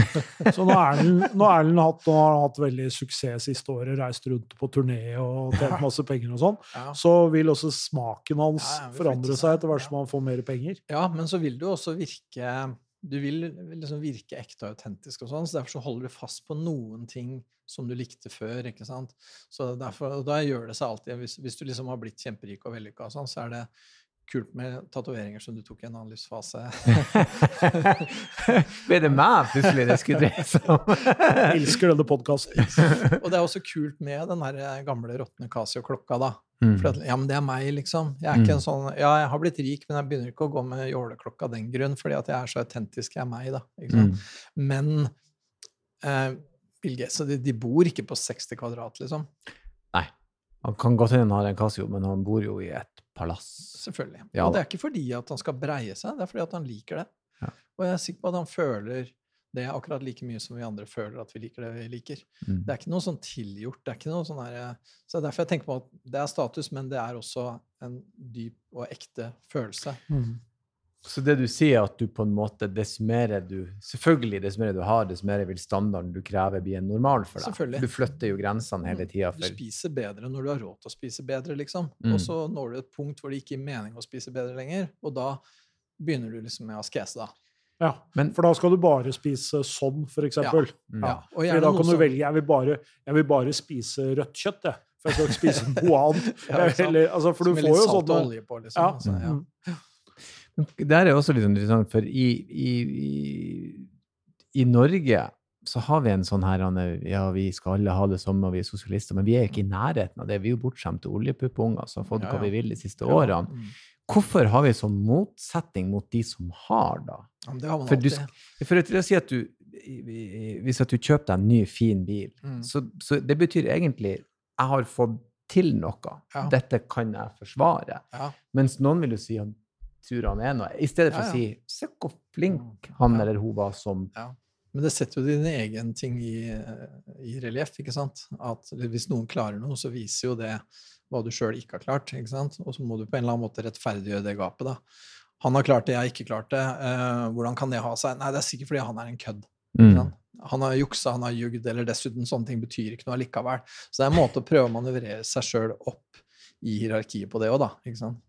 Så nå er den, nå er den hatt, hatt veldig suksess siste året, reist rundt på turné og tjent masse penger og sånn. Ja. Så vil også smaken hans Ja, forandre seg etter hvert som han får mer penger. ja, men så vil det jo også virke Du vil liksom virke ekte og autentisk, og sånn, så derfor så holder du fast på noen ting som du likte før. ikke sant? Så derfor, og Da gjør det seg alltid Hvis, hvis du liksom har blitt kjemperik og vellykka, sånn, så er det kult med tatoveringer som du tok i en annen livsfase. Ble det meg plutselig det skulle dreie seg om? Elsker denne podkasten. og det er også kult med den her eh, gamle råtne Casio-klokka, da. Mm. For at, ja, men det er meg, liksom. Jeg er ikke en sånn Ja, jeg har blitt rik, men jeg begynner ikke å gå med jåleklokka av den grunn, fordi at jeg er så autentisk. Jeg er meg, da. Ikke sant? Mm. Men eh, Bill Gates, de, de bor ikke på 60 kvadrat, liksom. Nei. Han kan godt hende han har en Casio, men han bor jo i et palass. Selvfølgelig. Ja og det er ikke fordi at han skal breie seg, det er fordi at han liker det. Ja. Og jeg er sikker på at han føler det akkurat like mye som vi andre føler at vi liker det vi liker. Mm. Det er ikke noe sånn tilgjort. det er ikke noe sånn her, Så er derfor jeg tenker på at det er status, men det er også en dyp og ekte følelse. Mm. Så det du sier, er at du på en måte, dess mer du Selvfølgelig, dess mer du har, dess mer vil standarden du krever, bli en normal for deg. Selvfølgelig. Du flytter jo grensene hele tida. Du spiser bedre når du har råd til å spise bedre, liksom. Mm. Og så når du et punkt hvor det ikke gir mening å spise bedre lenger, og da begynner du liksom med askese, da. Ja, Men- for da skal du bare spise sånn, for eksempel. Ja. Ja. Og Fordi da kan du som- velge jeg vil, bare, jeg vil bare spise rødt kjøtt, jeg. For jeg skal ikke spise noe annet. Ja. Eller, altså, for du med får litt jo salt og olje på, liksom. Ja. Altså, ja. Der er også litt interessant, for i, i, i, i Norge så har vi en sånn her er- Ja, vi skal alle ha det samme, vi er sosialister, men vi er ikke i nærheten av det. Vi er jo bortskjemte oljepuppunger som har fått Ja, hva vi vil de siste Ja. årene. Mm. Hvorfor har vi sånn motsetning mot de som har, da? Ja, det har man For du alltid. For å- si at du Hvis at du kjøper deg en ny, fin bil, Mm. så, så det betyr egentlig jeg har fått til noe. Ja. Dette kan jeg forsvare. Ja. Mens noen vil jo si han han er noe. I stedet for å si se hvor flink han Ja. eller hun var som Men det setter jo din egen ting i, i relieff, ikke sant? At hvis noen klarer noe, så viser jo det hva du sjøl ikke har klart, ikke sant? Og så må du på en eller annen måte rettferdiggjøre det gapet, da. Han har klart det, jeg har ikke klart det. Uh, hvordan kan det ha seg? Nei, det er sikkert fordi han er en kødd. mm. Han har juksa, han har jugd, eller dessuten sånne ting betyr ikke noe allikevel. Så det er en måte å prøve å manøvrere seg sjøl opp i hierarkiet på det òg, da. ikke sant?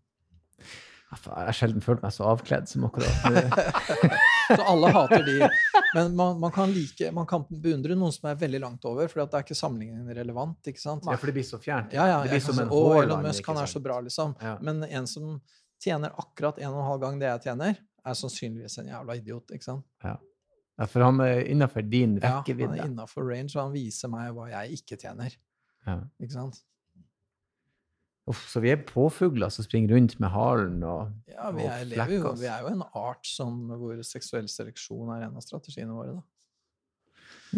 Jeg har sjelden følt meg så avkledd som akkurat. Så alle hater de. Men man, man, kan like, man kan beundre noen som er veldig langt over, for det er ikke sammenligningen relevant. ikke sant? Ja, for det blir så fjernt. Ja, ja, det blir som en «Å, Elon Musk han er så bra, liksom. Ja. Men en som tjener akkurat en og en halv gang det jeg tjener, er sannsynligvis en jævla idiot. ikke sant? Ja, for han er innafor din Ja, han er innafor range, og han viser meg hva jeg ikke tjener. Ja. ikke sant? Uff, så vi er påfugler som springer rundt med halen og Ja, vi er, og flekker oss. vi er jo en art som, hvor seksuell seleksjon er en av strategiene våre. da.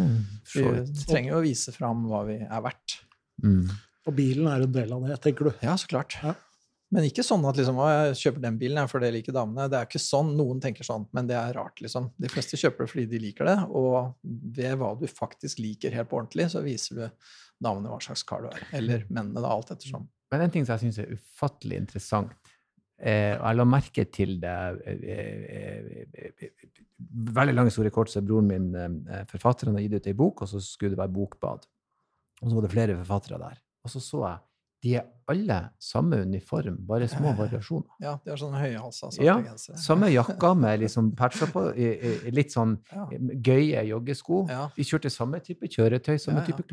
mm, Vi trenger jo å vise fram hva vi er verdt. Mm. Og bilen er en del av det, tenker du. Ja, så klart. Ja. Men ikke sånn at liksom, å, jeg kjøper den bilen jeg, for det liker damene. Det er ikke sånn. Noen tenker sånn, men det er rart, liksom. De fleste kjøper det fordi de liker det, og ved hva du faktisk liker helt på ordentlig, så viser du damene hva slags kar du er. Eller mennene, da, alt ettersom. Men en ting som jeg syns er ufattelig interessant, eh, og jeg la merke til det eh, eh, eh, eh, Veldig lang historie kort, så broren min eh, forfatteren, har gitt ut ei bok, og så skulle det være bokbad. Og så var det flere forfattere der. Og så så jeg de er alle samme uniform, bare små variasjoner. Ja, de har sånne høyhalsa halser. Ja. Samme jakka med liksom patcher på, litt sånn Ja. gøye joggesko. Ja. Vi kjørte samme type kjøretøy, samme Ja, type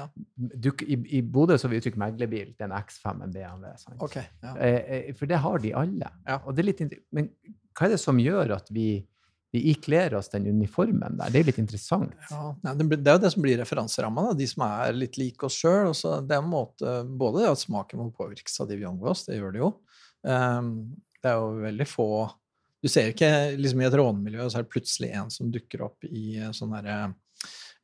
ja. I i Bodø så vi uttrykt meglerbil. Det er en X5, en BMW. Sant? Okay, Ja. Eh, eh, for det har de alle. Og det er litt, men hva er det som gjør at vi, vi ikler oss den uniformen der? Det er jo litt interessant. Ja, det, er jo det som blir referanseramma, de som er litt like oss sjøl. Både det at smaken må påvirkes av de vi omgås, det gjør det jo. Ehm, det er jo veldig få Du ser ikke liksom i et rånemiljø, så er det plutselig en som dukker opp i eh, sånn derre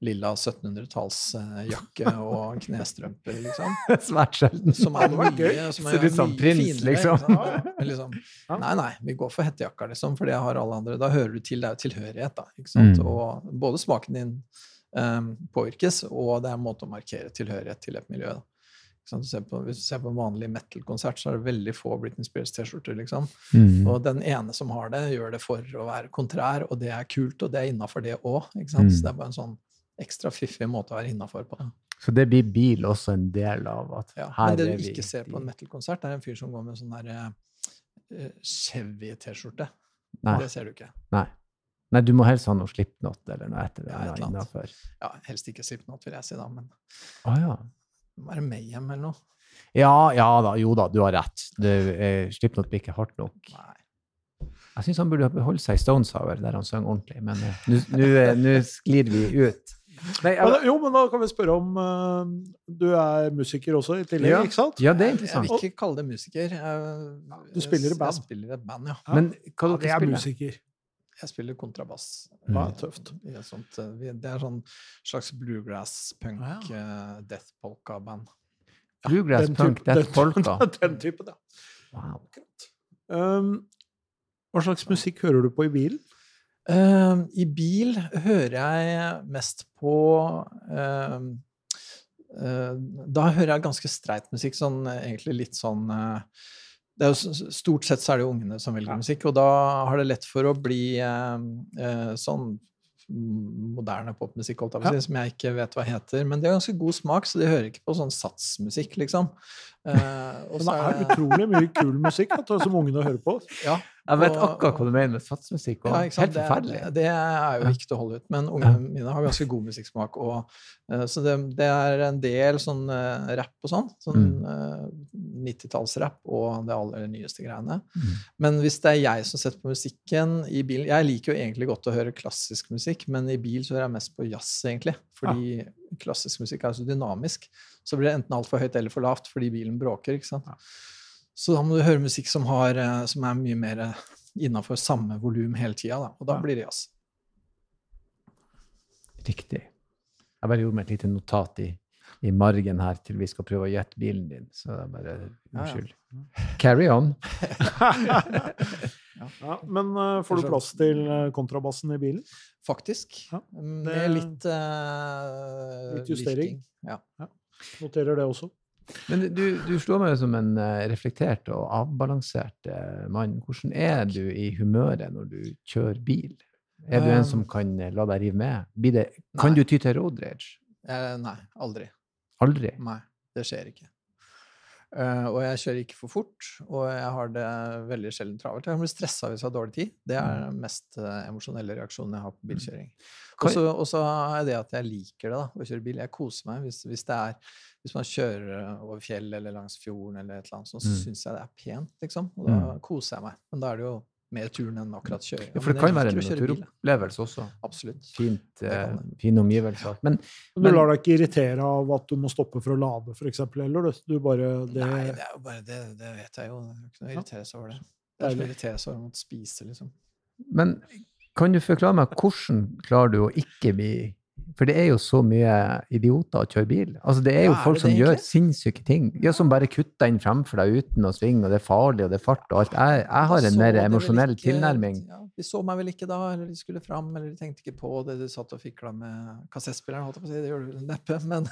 lilla 1700-tallsjakke og knestrømper, liksom. Svært sjelden. Som er mye, som Ser er ut som prins, finere, liksom. Ja, liksom Nei, nei, vi går for hettejakka, liksom, for det har alle andre. Da hører du til. Det er jo tilhørighet, da. ikke sant? Mm. Og både smaken din um, påvirkes, og det er en måte å markere tilhørighet til et miljø. da. Ser på, hvis du ser på en vanlig metal-konsert, så er det veldig få Britney Spears-T-skjorter. liksom. Mm. Og den ene som har det, gjør det for å være kontrær, og det er kult, og det er innafor det òg. Så Mm. det er bare en sånn ekstra fiffig måte å være innafor på. Så det blir bil også en del av at Ja, her men det er du ikke ser på en metal-konsert, er en fyr som går med sånn der eh, Chevy-T-skjorte. Det ser du ikke. nei. Nei, du må helst ha noe slipknot eller noe etter Ja, det. et eller annet. Ja, helst ikke Slipknot, vil jeg si, da, men ah, ja. det være Mayhem eller noe. Ja, ja da, jo da, du har rett. Det, eh, slipknot blir ikke hardt nok. Nei. Jeg syns han burde beholde seg i Stone Sour, der han sang ordentlig, men eh, nå sklir vi ut. Nei, Men, jo, men da kan vi spørre om uh, Du er musiker også, i tillegg, Ja. ikke sant? ja, det er interessant. jeg vil ikke kalle det musiker. Jeg, Du spiller i band. Jeg spiller i et band, ja. Men hva Ja, det er spiller? musiker. Jeg spiller kontrabass. Mm. er tøft. Sånt, eh, det er sånn slags bluegrass, punk, Ja. eh, death polka-band. bluegrass, punk, death polka? Den typen, ja. Wow. Um, hva slags musikk hører du på i bilen? Eh, I bil hører jeg mest på uh, uh, Da hører jeg ganske streit musikk, sånn egentlig litt sånn eh, det er jo, Stort sett så er det jo ungene som velger Ja. musikk, og da har det lett for å bli eh, eh, sånn moderne popmusikk, holdt jeg på å si, som jeg ikke vet hva heter. Men de har ganske god smak, så de hører ikke på sånn satsmusikk, liksom. Eh, Men det er utrolig mye kul musikk du, som ungene hører på. ja, Jeg vet Og- akkurat hva du mener med satsmusikk. Ja, helt forferdelig. Det, det er jo viktig ikke til å holde ut. Men Ja. ungene mine har ganske god musikksmak. Og, uh, så det, det er en del sånn uh, rapp og sånn. Sånn uh, 90-tallsrapp og det aller nyeste greiene. Mm. Men hvis det er jeg som setter på musikken i bilen Jeg liker jo egentlig godt å høre klassisk musikk, men i bil så hører jeg mest på jazz, egentlig. Fordi klassisk musikk er så dynamisk. Så blir det enten altfor høyt eller for lavt fordi bilen bråker. ikke sant? Så da må du høre musikk som, har, eh, som er mye mer innafor samme volum hele tida. Og da Ja. blir det jazz. Riktig. Jeg bare gjorde meg et lite notat i, i margen her til vi skal prøve å gjette bilen din. Så det er bare Ja, ja. unnskyld. Carry on. Ja, men uh, får du plass til kontrabassen i bilen? Faktisk. Ja, Med det- litt uh, Litt justering. virking. Ja. Noterer det også. Men du, du slår meg jo som en eh, reflektert og avbalansert eh, mann. Hvordan er du i humøret når du kjører bil? Er du en som Um, kan eh, la deg rive med? Det, kan du ty til road rage? Eh, nei, aldri. Aldri? Nei, det skjer ikke. Eh, og jeg kjører ikke for fort, og jeg har det veldig sjelden travelt. Jeg kan bli stressa hvis jeg har dårlig tid. Det er den mest eh, emosjonelle reaksjonen jeg har på bilkjøring. Og så er det at jeg liker det, da, å kjøre bil. Jeg koser meg. Hvis, hvis, det er, hvis man kjører eh, over fjell eller langs fjorden, eller et eller annet så Mm. syns jeg det er pent, liksom. Og da koser jeg meg. Men da er det jo mer turen enn akkurat kjøring. Ja, for det kan være en naturopplevelse også. Absolutt. Fint, eh, fine omgivelser. Men Men Men- du lar deg ikke irritere av at du må stoppe for å lade, f.eks., eller? Du, du bare det, Nei, det er jo bare det, det vet jeg jo. Det er ikke noe å irritere seg over det. Det er som å irritere seg over å måtte spise, liksom. Men kan du forklare meg hvordan klarer du å ikke bli For det er jo så mye idioter å kjøre bil. Altså, det er jo Ja, folk er som gjør sinnssyke ting. Ja, som bare kutter inn fremfor deg uten å svinge, og det er farlig, og det er fart og alt. Jeg, jeg har en mer emosjonell ikke- tilnærming. Ja, de så meg vel ikke da, eller de skulle fram, eller de tenkte ikke på det. De satt og fikla med kassettspilleren, holdt jeg på å si. Det gjør du vel neppe, men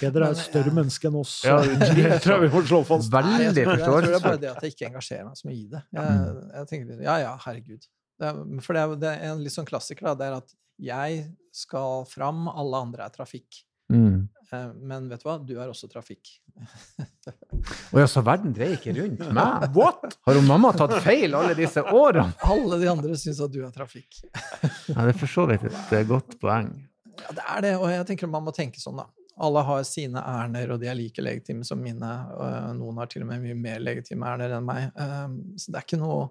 Peder er et større menneske enn oss. Ja, det tror jeg vi får slå fast. Veldig tror, jeg, tror det er bare det at jeg ikke engasjerer meg så mye i det. Jeg, Mm. jeg tenker, Ja, ja, herregud. Det er, for det er, det er en litt sånn klassiker, da. Det er at jeg skal fram, alle andre er trafikk. Mm. Eh, Men vet du hva? Du er også trafikk. Og ja, så verden dreier ikke rundt meg? What?! Har hun mamma tatt feil alle disse årene? Alle de andre syns at du er trafikk. Ja, det er for så vidt et eh, godt poeng. Ja, det er det, og jeg tenker man må tenke sånn, da. Alle har sine ærender, og de er like legitime som mine. Noen har til og med mye mer legitime ærender enn meg. Um, Så det er ikke noe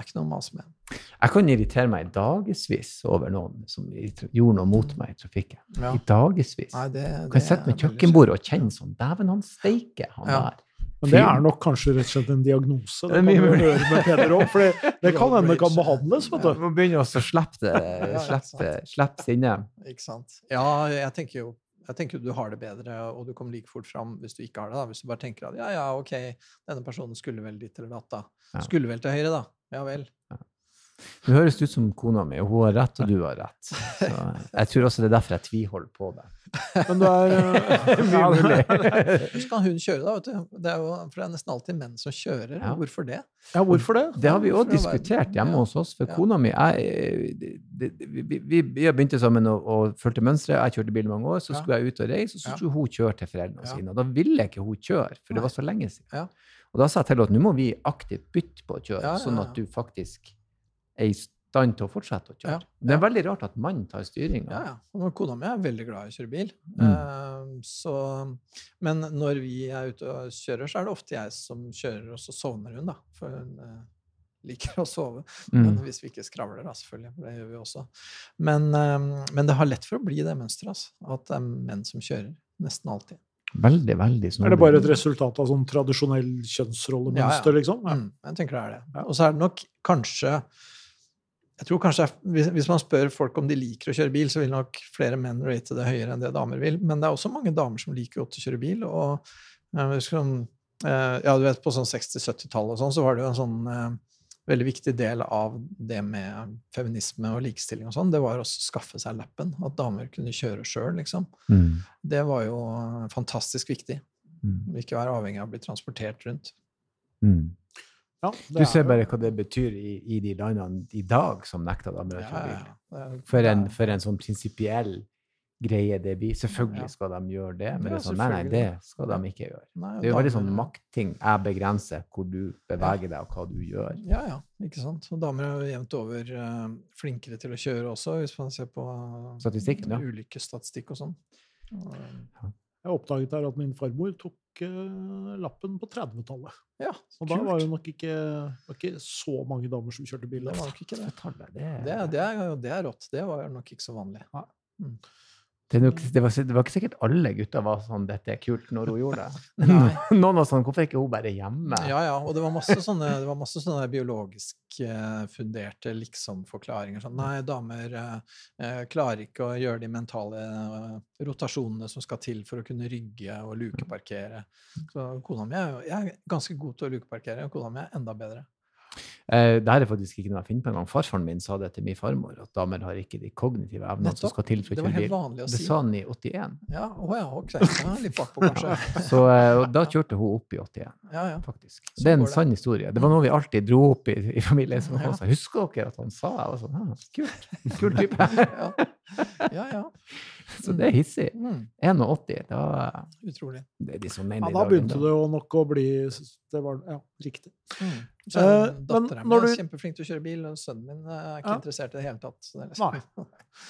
det er ikke noe å mase med. Jeg kan irritere meg dagevis over noen som gjorde noe mot meg i trafikken. Ja. I dagevis. Nei, det, Du kan jeg er ved kjøkkenbordet og kjenne sånn Dæven, han steike, han Ja. der. Men det er nok kanskje rett og slett en diagnose. Det Det kan vi høre med Peder òg, for det, det kan hende kan behandles. vet Du må begynne å slippe det. Slippe, slippe sinnet. Ikke sant. Ja, jeg tenker jo jeg tenker jo du har det bedre, og du kommer like fort fram hvis du ikke har det. da. Hvis du bare tenker at ja, ja, ok, denne personen skulle vel dit eller datt, da. Skulle vel til høyre, da. Ja vel. Du høres ut som kona mi, og hun har rett, og du har rett. Så jeg tror også det er derfor jeg tviholder på det. Men du er uh, Mye mulig. Så kan hun kjøre, da. vet du. Det er jo, for det er nesten alltid menn som kjører. Ja. Hvorfor det? Ja, hvorfor det? Det har vi òg diskutert hjemme ja. hos oss. For Ja. kona mi jeg, det, vi, vi, vi har begynt sammen og, og fulgte mønsteret. Jeg kjørte bil i mange år. Så skulle jeg ut og reise, og så skulle hun kjøre til foreldrene sine. Og da ville ikke hun kjøre, for det var så lenge siden. Ja. Og da sa jeg til at nå må vi aktivt bytte på å kjøre, Ja, ja, sånn at du faktisk er i stand til å fortsette å kjøre. Ja, Det er veldig rart at mannen tar styringa. Ja, ja. Kona mi er veldig glad i å kjøre bil. Mm. Uh, så, men når vi er ute og kjører, så er det ofte jeg som kjører, og så sovner hun, da. For hun uh, liker å sove. Men Mm. hvis vi ikke skravler, da, selvfølgelig. Det gjør vi også. Men, uh, men det har lett for å bli det mønsteret, altså. At det er menn som kjører. Nesten alltid. Veldig, veldig Er det bare et resultat av sånn tradisjonell kjønnsrollemønster, Ja, ja. liksom? Ja. Mm, jeg tenker det er det. Og så er det nok kanskje jeg tror kanskje, hvis, man spør folk om de liker å kjøre bil, så vil nok flere menn rate det høyere enn det damer vil. Men det er også mange damer som liker godt å kjøre bil. Og Jeg husker sånn, eh, ja, du vet, på sånn 60-70-tallet og sånn, så var det jo en sånn eh, veldig viktig del av det med feminisme og likestilling og sånn, det var også å skaffe seg lappen. At damer kunne kjøre sjøl, liksom. Mm. Det var jo fantastisk viktig. Mm. Ikke være avhengig av å bli transportert rundt. Mm. Ja, Du ser er bare hva det betyr i, i de landene i dag som nekter damer å kjøre bil. For en, for en sånn prinsipiell greie det blir. Selvfølgelig skal de gjøre det, men Ja, det er sånn, nei, nei, det skal de ikke gjøre. Nei, Det er jo veldig sånn maktting. Jeg begrenser hvor du beveger deg, og hva du gjør. Ja, ja, ikke sant. Og damer er jo jevnt over uh, flinkere til å kjøre også, hvis man ser på uh, statistikk ja. ulykkesstatistikk og sånn. Uh, Jeg oppdaget her at min farmor tok uh, lappen på 30-tallet. ja, Og da var det nok ikke, var ikke så mange damer som kjørte bil. Det det. Det, Det, er- det, rått. Det var nok ikke så vanlig. Det, nok, det, var, det var ikke sikkert alle gutter var sånn 'dette er kult' når hun gjorde det. Noen var sånn 'hvorfor er ikke hun bare hjemme'? Ja, ja, og det var masse sånne, det var masse sånne biologisk eh, funderte liksom-forklaringer. Sånn, nei, damer eh, eh, klarer ikke å gjøre de mentale eh, rotasjonene som skal til for å kunne rygge og lukeparkere. Så kona mi er jeg er ganske god til å lukeparkere, og kona mi er enda bedre. Eh, det her er faktisk ikke noe jeg finner på engang. Farfaren min sa det til min farmor, at damer har ikke de kognitive evnene som skal til for Det å kjøre bil. Det sa han i 81. Ja, oh ja, ok. Ja, litt bakpå, kanskje. Så eh, og da kjørte hun opp i 81, Ja, ja. faktisk. Så Det er en det. sann historie. Det var noe vi alltid dro opp i, i familien. Som Ja. også. Husker dere at han sa Jeg var sånn, ah, kult. Kul type. Ja, ja. ja. Så det er hissig. Mm, 81, da utrolig. Det er de som mener ja, da begynte det jo nok å bli Det var ja, riktig. Mm. Så Eh, men Dattera mi er du- kjempeflink til å kjøre bil, og sønnen min er ikke Ja. interessert i det hele tatt. Så det er liksom- Nei.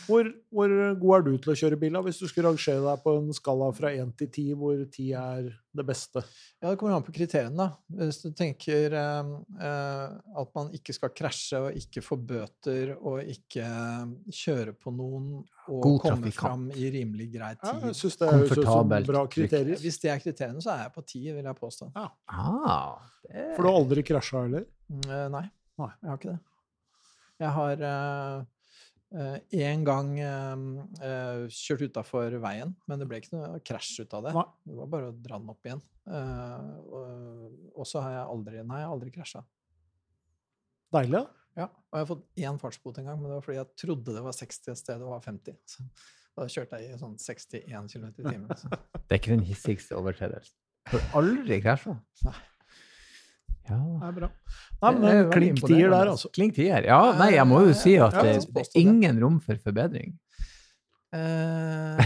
Hvor, hvor god er du til å kjøre bil? da? Hvis du skulle rangere deg på en skala fra 1 til 10, hvor 10 er det beste? Ja, Det kommer an på kriteriene. da. Hvis du tenker eh, eh, at man ikke skal krasje og ikke få bøter og ikke eh, kjøre på noen og God komme trafikant. fram i rimelig grei Ja, jeg synes det er Komfortabelt, bra kriterier. Hvis det er kriteriene, så er jeg på 10, vil jeg påstå. Ah, det... For du har aldri krasja heller? Eh, Nei, Nei. jeg har ikke det. Jeg har én gang uh, eh, kjørt utafor veien, men det ble ikke noe krasj ut av det. Nei. Det var bare å dra den opp igjen. Uh, og, og så har jeg aldri Nei, jeg har aldri krasja. Deilig, da. Ja, og jeg har fått én fartsbot en gang, men det var fordi jeg trodde det var 60 et sted det var 50. Så da kjørte jeg i sånn 61 km i timen. Så. det er ikke den hissigste overtredelsen. Har aldri krasja? Nei. Ja. Det er bra. Nei, men veldig klink tier der, altså. Klink tier. Ja, nei, jeg må jo si at det, det er ingen rom for forbedring. Eh,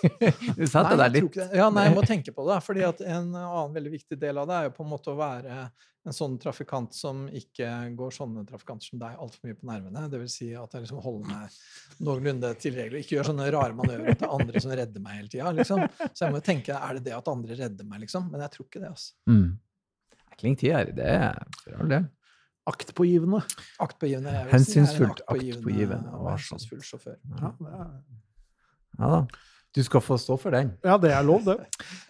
Du Nei, deg litt. Ja, nei, jeg må tenke på det. fordi at En annen veldig viktig del av det er jo på en måte å være en sånn trafikant som ikke går sånne trafikanter som deg altfor mye på nervene. Det vil si at jeg liksom holder meg noenlunde til regler. Ikke gjør sånne rare manøvrer at det er andre som redder meg hele tida. Liksom. Så jeg må jo tenke er det det at andre redder meg, liksom? Men jeg tror ikke det. altså. mm. Klink tier, det er for all del. Aktpågivende. Aktpågivende. jeg vil si, er Hensynsfullt, aktpågivende aktpågivende og og hensynsfull sjåfør. Ja, er, Ja da. Du skal få stå for den. ja, det er lov, det.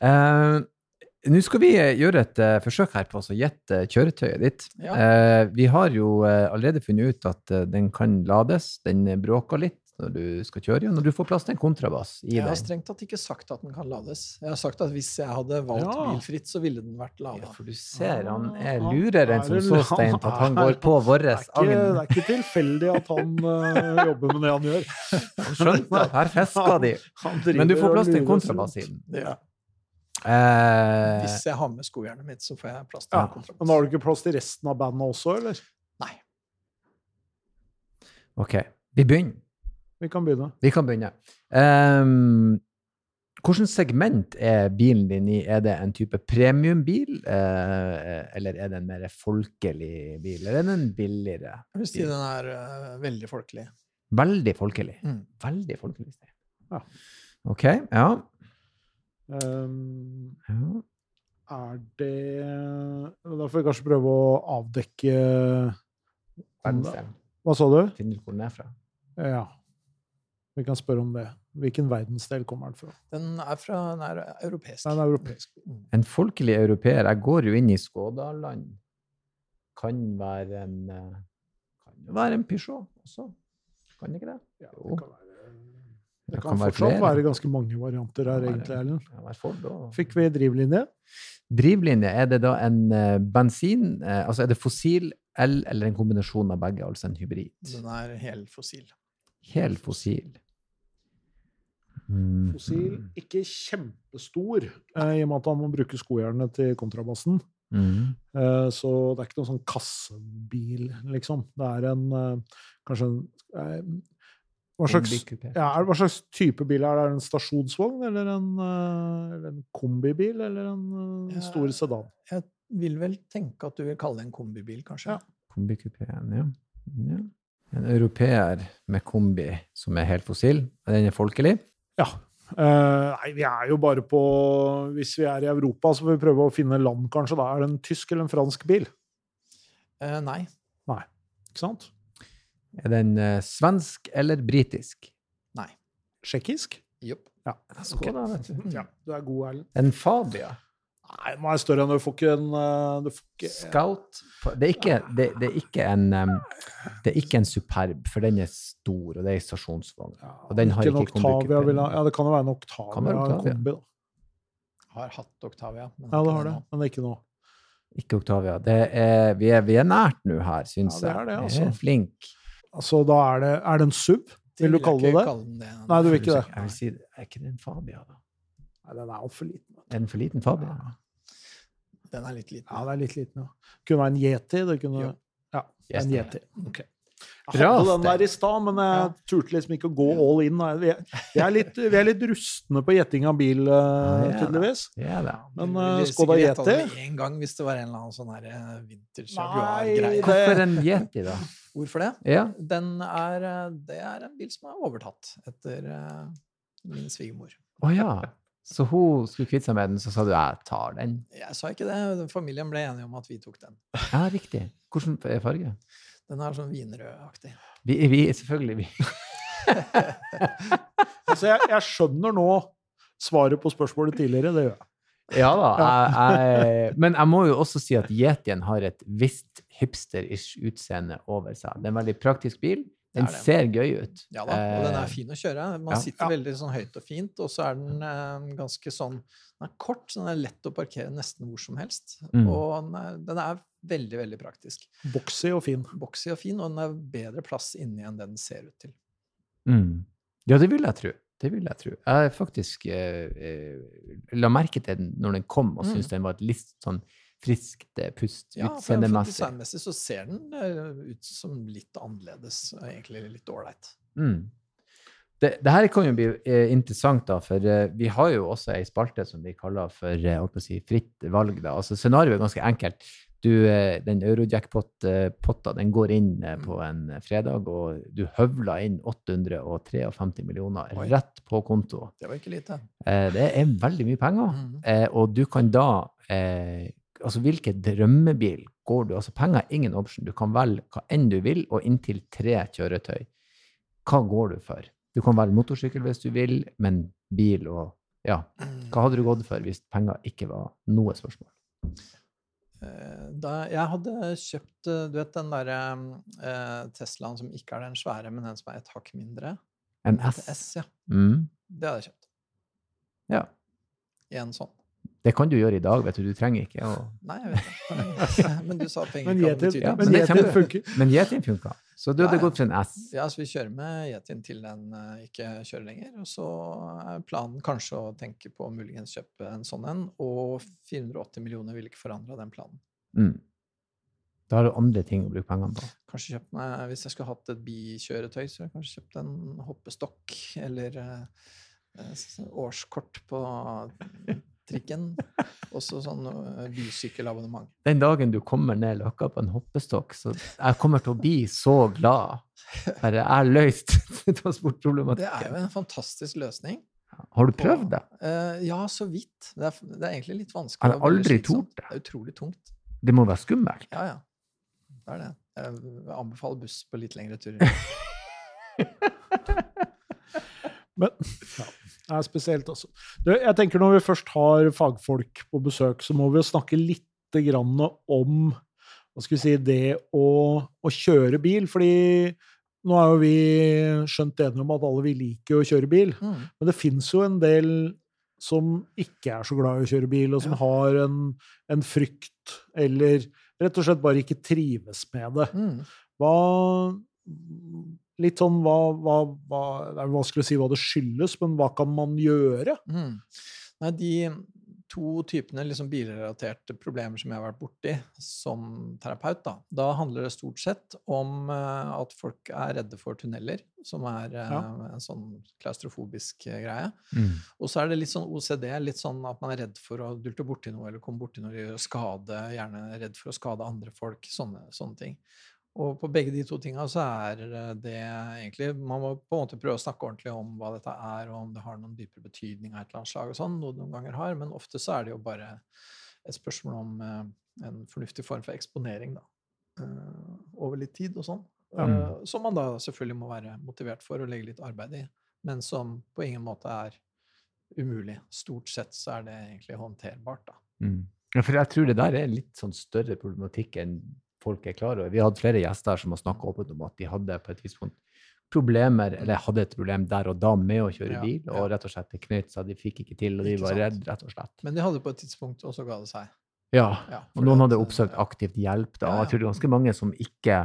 Uh, Nå skal vi eh, gjøre et uh, forsøk her på å gjette kjøretøyet ditt. Ja. Uh, vi har jo allerede funnet ut at den kan lades. Den bråker litt når du skal kjøre, når du får plass til en kontrabass i den. Jeg har den. strengt tatt ikke sagt at den kan lades. Jeg har sagt at hvis jeg hadde valgt Ja. bilfritt, så ville den vært Ja, lada. for du ser, han Ah, er lurere enn som så, Stein, at han går på vår Det ikke, det er ikke tilfeldig at han uh, jobber med det han gjør. Skjønt, her fisker de. Men du får plass til en kontrabass i den. Ja. Eh, Hvis jeg har med skojernet mitt, så får jeg plass til Ja, en kontrabass. Men har du ikke plass til resten av bandet også, eller? Nei. OK, vi begynner. Vi kan begynne. Vi kan begynne. Um, Hvilket segment er bilen din i? Er det en type premiumbil, eh, eller er det en mer folkelig bil? Eller er det en billigere? Bil? Jeg vil si den er uh, veldig folkelig. Veldig folkelig. Mm. Veldig folkelig. Ja. OK, ja. Um, ja. er det Da får vi kanskje prøve å avdekke Verdensdelen. Hva sa du? Finner du hvor den er fra? Ja. Vi kan spørre om det. Hvilken verdensdel kommer den fra? Den er fra den er europeisk. Den er europeisk. Mm. En folkelig europeer. Jeg går jo inn i Skådaland. Kan være en eh, Kan jo være en Peugeot også. Kan ikke det? Ja, det kan være Det Det kan kan fortsatt være, være ganske mange varianter her, egentlig, Erlend. Fikk vi drivlinje? Drivlinje, er det da en eh, bensin, eh, altså er det fossil, el eller en kombinasjon av begge, altså en hybrid? Den er helfossil. Hel fossil. Mm. Ikke kjempestor, eh, i og med at han må bruke skojernet til kontrabassen. Mm. Eh, så det er ikke noen sånn kassebil, liksom. Det er en eh, kanskje en hva slags, ja, er- hva slags type bil er det? Er det en stasjonsvogn, eller en, eller en kombibil, eller en Ja. stor sedan? Jeg vil vel tenke at du vil kalle det en kombibil, kanskje? Ja. Kombikupeen, ja. ja. En europeer med kombi som er helt fossil. Den er folkelig. Ja. Uh, nei, vi er jo bare på Hvis vi er i Europa, så får vi prøve å finne land, kanskje. Da er det en tysk eller en fransk bil. Uh, nei. Ikke sant? Er den uh, svensk eller britisk? Nei. Tsjekkisk? Jopp. Ja. Skål, da, vet du. ja. Du er god, Erlend. En Fabia. Nei, den er større enn du får ikke en eh, du får ikke, Scout. Det er ikke, det, det er ikke en Det er ikke en Superb, for den er stor, og det er en stasjonsvogn. ja, og den har ikke, ikke Octavia vil ha- Ja, det kan jo være en Octavia, Kan være Octavia. kombi, da. Har hatt Octavia. Men Ja, det har det, men det er ikke nå. Ikke Octavia. Det er, vi, er, vi er nært nå her, syns Ja, det er det, altså. altså. er flink. Altså, da er det Er det en sub? Vil du kalle det det? det. Nei, du vil ikke det. Jeg vil si, er ikke det en Fabia, da? Nei, den er altfor liten. Er den for liten Fabia? Den er litt liten. Ja, det er litt liten, ja. Kunne være en Yeti. Det kunne Jo. Ja, Yes, en. Yeti. Okay. Jeg hadde den der i stad, men jeg Ja. turte liksom ikke å gå all in. Vi er, vi er, litt, vi er litt rustne på gjetting av bil, tydeligvis. Ja, ja da. tydeligvis. Ja da. Men uh, Skoda Yeti med en gang hvis det var en eller annen sånn eh, Nei, Jaguar-greie. Hvorfor en Yeti, da? Hvorfor det? Ja. Den er, eh, det er en bil som er overtatt etter uh, min svigermor. Å ja. Så hun skulle kvitte seg med den, så sa du 'jeg tar den'? Jeg sa ikke det. Familien ble enige om at vi tok den. Ja, riktig. Hvilken er farge? Den er sånn vinrødaktig. Vi, vi selvfølgelig vi. Altså, jeg, jeg skjønner nå svaret på spørsmålet tidligere. Det gjør jeg. Ja da. Jeg, jeg, men jeg må jo også si at Yetien har et visst hipster-ish utseende over seg. Det er en veldig praktisk bil. Den Det er det. ser gøy ut. Ja da, og den Eh, er fin å kjøre. Man ja. sitter Ja. veldig sånn høyt og fint, og så er den eh, ganske sånn Den er kort, så den er lett å parkere nesten hvor som helst. Mm. Og den er, den er veldig, veldig praktisk. Boxy og fin. Boxy og fin, og den er bedre plass inni enn det den ser ut til. Mm. Ja, det vil jeg tro. Det vil jeg tro. Jeg faktisk eh, eh, la merke til den når den kom, og Mm. syntes den var et litt sånn friskt eh, pust Ja, utseendemessig. designmessig så ser den eh, ut som litt annerledes, egentlig litt ålreit. Mm. Det, det her kan jo bli eh, interessant, da, for eh, vi har jo også ei spalte som vi kaller for eh, si, fritt valg. da. Altså, Scenarioet er ganske enkelt. Du, eh, den Eurojackpot-potta den går inn eh, på en eh, fredag, og du høvler inn 853 millioner Oi. rett på konto. Det var ikke lite. Eh, det er veldig mye penger. Eh, og du kan da eh, Altså, hvilken drømmebil går du? Altså, penger er ingen option. Du kan velge hva enn du vil, og inntil tre kjøretøy. Hva går du for? Du kan velge motorsykkel hvis du vil, men bil og Ja. Hva hadde du gått for hvis penger ikke var noe spørsmål? Eh, Da jeg hadde kjøpt eh, Du vet den derre eh, Teslaen som ikke er den svære, men den som er et hakk mindre? En S? S, ja. Mm. Det hadde jeg kjøpt. Ja. En sånn. Det kan du gjøre i dag, vet du. Du trenger ikke å Nei, jeg vet det. Men du sa penger kan ikke. Ja, men kommer- funker. Men Jetin funka. Så du hadde ja. gått for en S. Ja, så vi kjører med Jetin til den eh, ikke kjører lenger. Og så er planen kanskje å tenke på å muligens kjøpe en sånn en. Og 480 millioner ville ikke forandra den planen. Mm. Da har du andre ting å bruke pengene på. Kanskje kjøpt meg, Hvis jeg skulle hatt et bikjøretøy, så hadde jeg kanskje kjøpt en hoppestokk eller eh, eh, årskort på trikken. Også sånn eh, bysykkelabonnement. Den dagen du kommer ned løkka på en hoppestokk, så jeg kommer til å bli så glad. Bare jeg har løst transportproblematikken. Det er jo en fantastisk løsning. Har du prøvd det? Eh, ja, så vidt. Det er, det er egentlig litt vanskelig. Har jeg har aldri tort det? Det er utrolig tungt. Det må være skummelt. Ja, ja. Det er det. Jeg anbefaler buss på litt lengre turer. Men ja, er spesielt, altså. Du, jeg tenker når vi først har fagfolk på besøk, så må vi jo snakke litt grann om hva skal vi si, det å, å kjøre bil. Fordi nå er jo vi skjønt enige om at alle vi liker å kjøre bil, Mm. men det fins jo en del som ikke er så glad i å kjøre bil, og som Ja. har en, en frykt, eller rett og slett bare ikke trives med det. Mm. Hva Litt sånn hva, hva, hva Det er vanskelig å si hva det skyldes, men hva kan man gjøre? Mm. Nei, de to typene liksom bilrelaterte problemer som jeg har vært borti som terapeut, da, da handler det stort sett om eh, at folk er redde for tunneler, som er eh, Ja. en sånn klaustrofobisk eh, greie. Mm. Og så er det litt sånn OCD, litt sånn at man er redd for å dulte borti noe eller komme borti noe og skade, gjerne redd for å skade andre folk, sånne, sånne ting. Og på begge de to tinga så er eh, det egentlig Man må på en måte prøve å snakke ordentlig om hva dette er, og om det har noen dypere betydning av et eller annet slag og sånn, noe det noen ganger har, men ofte så er det jo bare et spørsmål om eh, en fornuftig form for eksponering, da. eh, over litt tid og sånn. Ja. Som man da selvfølgelig må være motivert for og legge litt arbeid i, men som på ingen måte er umulig. Stort sett så er det egentlig håndterbart, da. Mm. Ja, for jeg tror det der er litt sånn større problematikk enn folk er klar over. Vi har hatt flere gjester som har snakka åpent om at de hadde på et tidspunkt problemer, eller hadde et problem der og da med å kjøre Ja, bil, og rett og slett det knøt seg, de fikk ikke til, og de var redde, rett og slett. Men de hadde på et tidspunkt, også ga det seg. Ja, Ja, og noen hadde eh, oppsøkt aktivt hjelp, da, og jeg tror det er ganske mange som ikke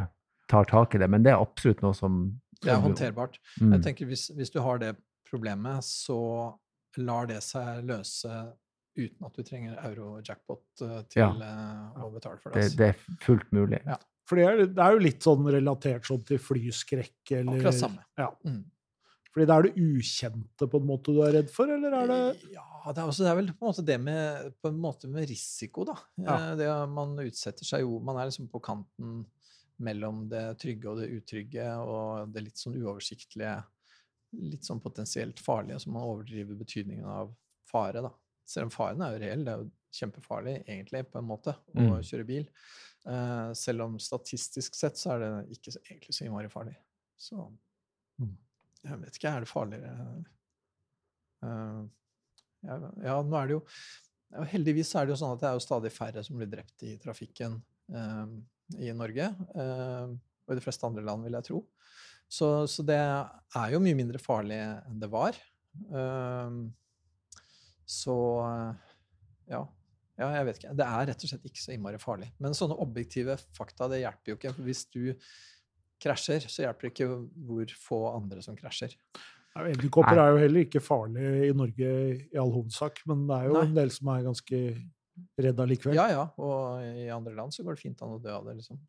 tar tak i det, men det er absolutt noe som Det er som- håndterbart. Mm. Jeg tenker hvis, hvis du har det problemet, så lar det seg løse uten at du trenger euro-jackpot eh, til Ja. eh, å betale for det. det, det er fullt mulig. Ja. For det er, det er jo litt sånn relatert sånn til flyskrekk, eller Akkurat samme. Ja. Mm. Fordi det er det ukjente på en måte du er redd for, eller er det Ja, det er, også, det er vel på en måte det med, på en måte med risiko, da. Ja. Eh, Det man utsetter seg jo Man er liksom på kanten mellom det trygge og det utrygge, og det litt sånn uoversiktlige, litt sånn potensielt farlige, så man overdriver betydningen av fare, da. Selv om faren er jo reell, det er jo kjempefarlig egentlig, på en måte, å Mm. kjøre bil. Uh, selv om statistisk sett så er det ikke så, egentlig så innmari farlig. Så Mm. jeg vet ikke, er det farligere uh, ja, ja, nå er det jo Heldigvis er det jo sånn at det er jo stadig færre som blir drept i trafikken uh, i Norge. og i de fleste andre land, vil jeg tro. Så, så det er jo mye mindre farlig enn det var. Eh, så ja. ja, jeg vet ikke. Det er rett og slett ikke så innmari farlig. Men sånne objektive fakta, det hjelper jo ikke. Hvis du krasjer, så hjelper det ikke hvor få andre som krasjer. Ja, Edderkopper er jo heller ikke farlig i Norge i all hovedsak, men det er jo Nei. en del som er ganske redd allikevel. Ja, ja. Og i andre land så går det fint an å dø av det, liksom.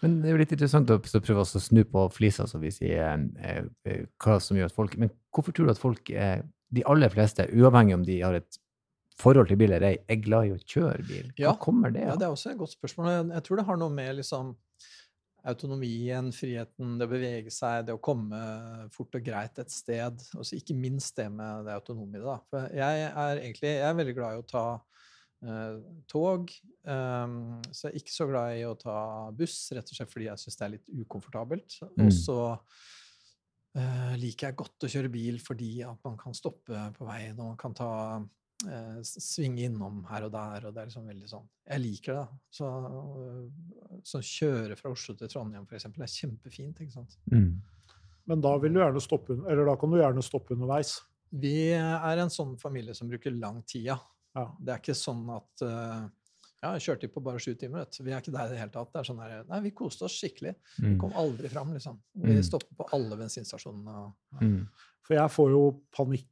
Men det er jo litt interessant å så prøve å snu på flisa, som vi sier, eh, eh, hva som gjør at folk Men hvorfor tror du at folk, eh, de aller fleste, uavhengig om de har et forhold til bil eller ei, er glad i å kjøre bil? Hva Ja. kommer det Ja, av? det er også et godt spørsmål. Jeg, jeg tror det har noe med liksom autonomien, friheten, det å bevege seg, det å komme fort og greit et sted. Også ikke minst det med det autonome i det. For jeg er egentlig jeg er veldig glad i å ta uh, tog. Um, så jeg er ikke så glad i å ta buss, rett og slett fordi jeg syns det er litt ukomfortabelt. Mm. Og så eh, liker jeg godt å kjøre bil fordi at man kan stoppe på veien, og man kan ta uh, svinge innom her og der, og det er liksom veldig sånn Jeg liker det. da. Så, uh, så kjøre fra Oslo til Trondheim, for eksempel, er kjempefint. ikke sant? Mm. Men da vil du gjerne stoppe, eller da kan du gjerne stoppe underveis. Vi er en sånn familie som bruker lang tid, ja. Det er ikke sånn at øh, Ja, jeg kjørte på bare sju timer. Vet. Vi er ikke der i det hele tatt. Det er sånn her, Nei, vi koste oss skikkelig. Vi Mm. kom aldri fram, liksom. Vi Mm. stopper på alle bensinstasjonene. og- Mm. For jeg får jo panikk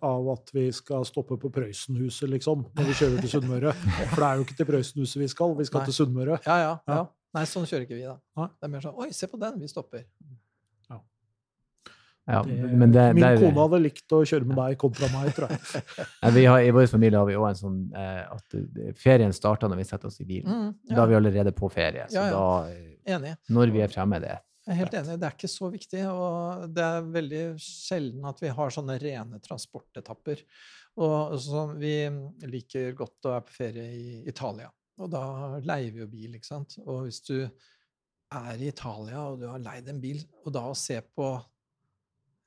av at vi skal stoppe på Prøysenhuset, liksom, når vi kjører til Sunnmøre. For det er jo ikke til Prøysenhuset vi skal, vi skal Nei. til Sunnmøre. Ja, ja, Ja. ja. Nei, sånn kjører ikke vi, da. Nei. Det er mer sånn Oi, se på den, vi stopper. Ja, Det- men det, Min det er- kone hadde likt å kjøre med deg kontra meg, tror jeg. Vi har, I vår familie har vi òg en sånn eh, at eh, ferien starter når vi setter oss i bilen. Mm, Da er vi allerede på ferie. Så Ja, ja. da, eh, enig. når vi er fremme, det Jeg er helt enig, det er ikke så viktig, og det er veldig sjelden at vi har sånne rene transportetapper. Og så vi liker godt å være på ferie i Italia, og da leier vi jo bil, ikke sant. Og hvis du er i Italia og du har leid en bil, og da å se på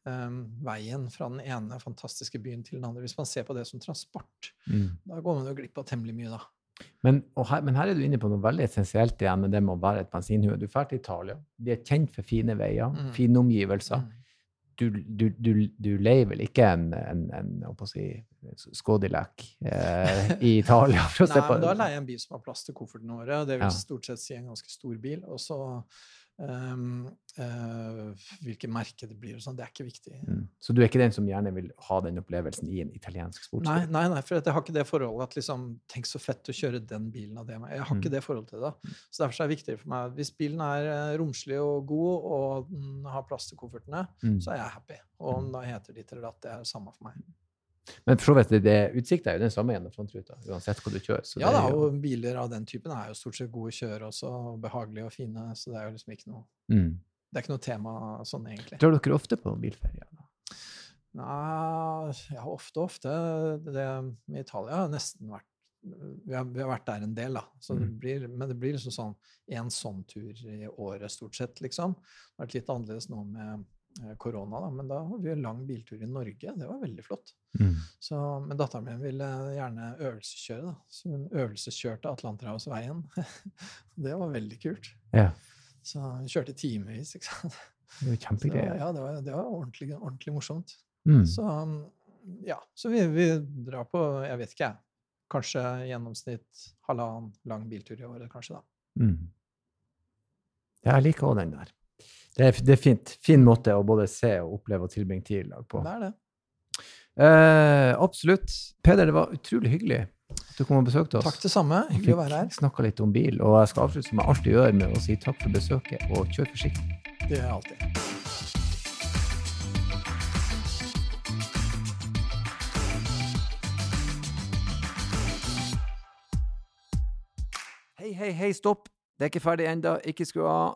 em, veien fra den ene fantastiske byen til den andre Hvis man ser på det som transport, mm. da går man jo glipp av temmelig mye, da. Men, her, men her er du inne på noe veldig essensielt igjen med det med å være et bensinhue. Du drar til Italia. De er kjent for fine veier, Mm. fine omgivelser. Mm. Du, du, du, du leier vel ikke en, en, en på å si, Skådilek eh, i Italia? For å se Nei, på men da leier jeg en bil som har plass til koffertene våre. Det vil Ja. stort sett si en ganske stor bil. Og så ehm, merker hvilket det blir og sånn, det er ikke viktig. Mm. Så du er ikke den som gjerne vil ha den opplevelsen i en italiensk Nei, sportsbil? nei, nei, for jeg har ikke det forholdet at liksom, tenk så fett å kjøre den bilen av det. Jeg har Mm. ikke det forholdet til det. Så derfor er det viktigere for meg hvis bilen er eh, romslig og god, og den har plass til koffertene, Mm. så er jeg happy. Og om da heter ditt eller datt, det er det samme for meg. Men for så vidt, det, det, er jo den samme gjennom frontruta, uansett hvor du kjører. Så Ja da, jo, og biler av den typen er jo stort sett gode å kjøre også, og behagelige og fine, så det er jo liksom ikke noe mm. Det er ikke noe tema sånn, egentlig. Drar dere ofte på bilferie? da? Nei, ja, ofte, ofte. Det med Italia har nesten vært vi har, vi har vært der en del, da. Så det Mm. blir, men det blir liksom sånn en sånn tur i året, stort sett, liksom. Det har vært litt annerledes nå med korona, da, men da hadde vi en lang biltur i Norge. Det var veldig flott. Mm. Så, men datteren min ville gjerne øvelseskjøre, da. Så hun øvelseskjørte Atlanterhavsveien. det var veldig kult. Ja, Så hun kjørte timevis, ikke sant. det var kjempegreier. ja, det var, det var ordentlig, ordentlig morsomt. Mm. Så um, ja, så vi, vi drar på, jeg vet ikke jeg, kanskje gjennomsnitt halvannen lang biltur i året, kanskje da. Mm. Jeg liker òg den der. Det er, det er fint. Fin måte å både se og oppleve og tilbringe tid i lag på. Det er det. Eh, absolutt. Peder, det var utrolig hyggelig at du kom og besøkte oss. Takk det samme. Hyggelig å være her. Snakka litt om bil. Og jeg skal avslutte som jeg alltid gjør, med å si takk for besøket og kjør forsiktig. Det gjør jeg alltid. Hei, hei, hei, stopp! Det er ikke ferdig ennå. Ikke skru av.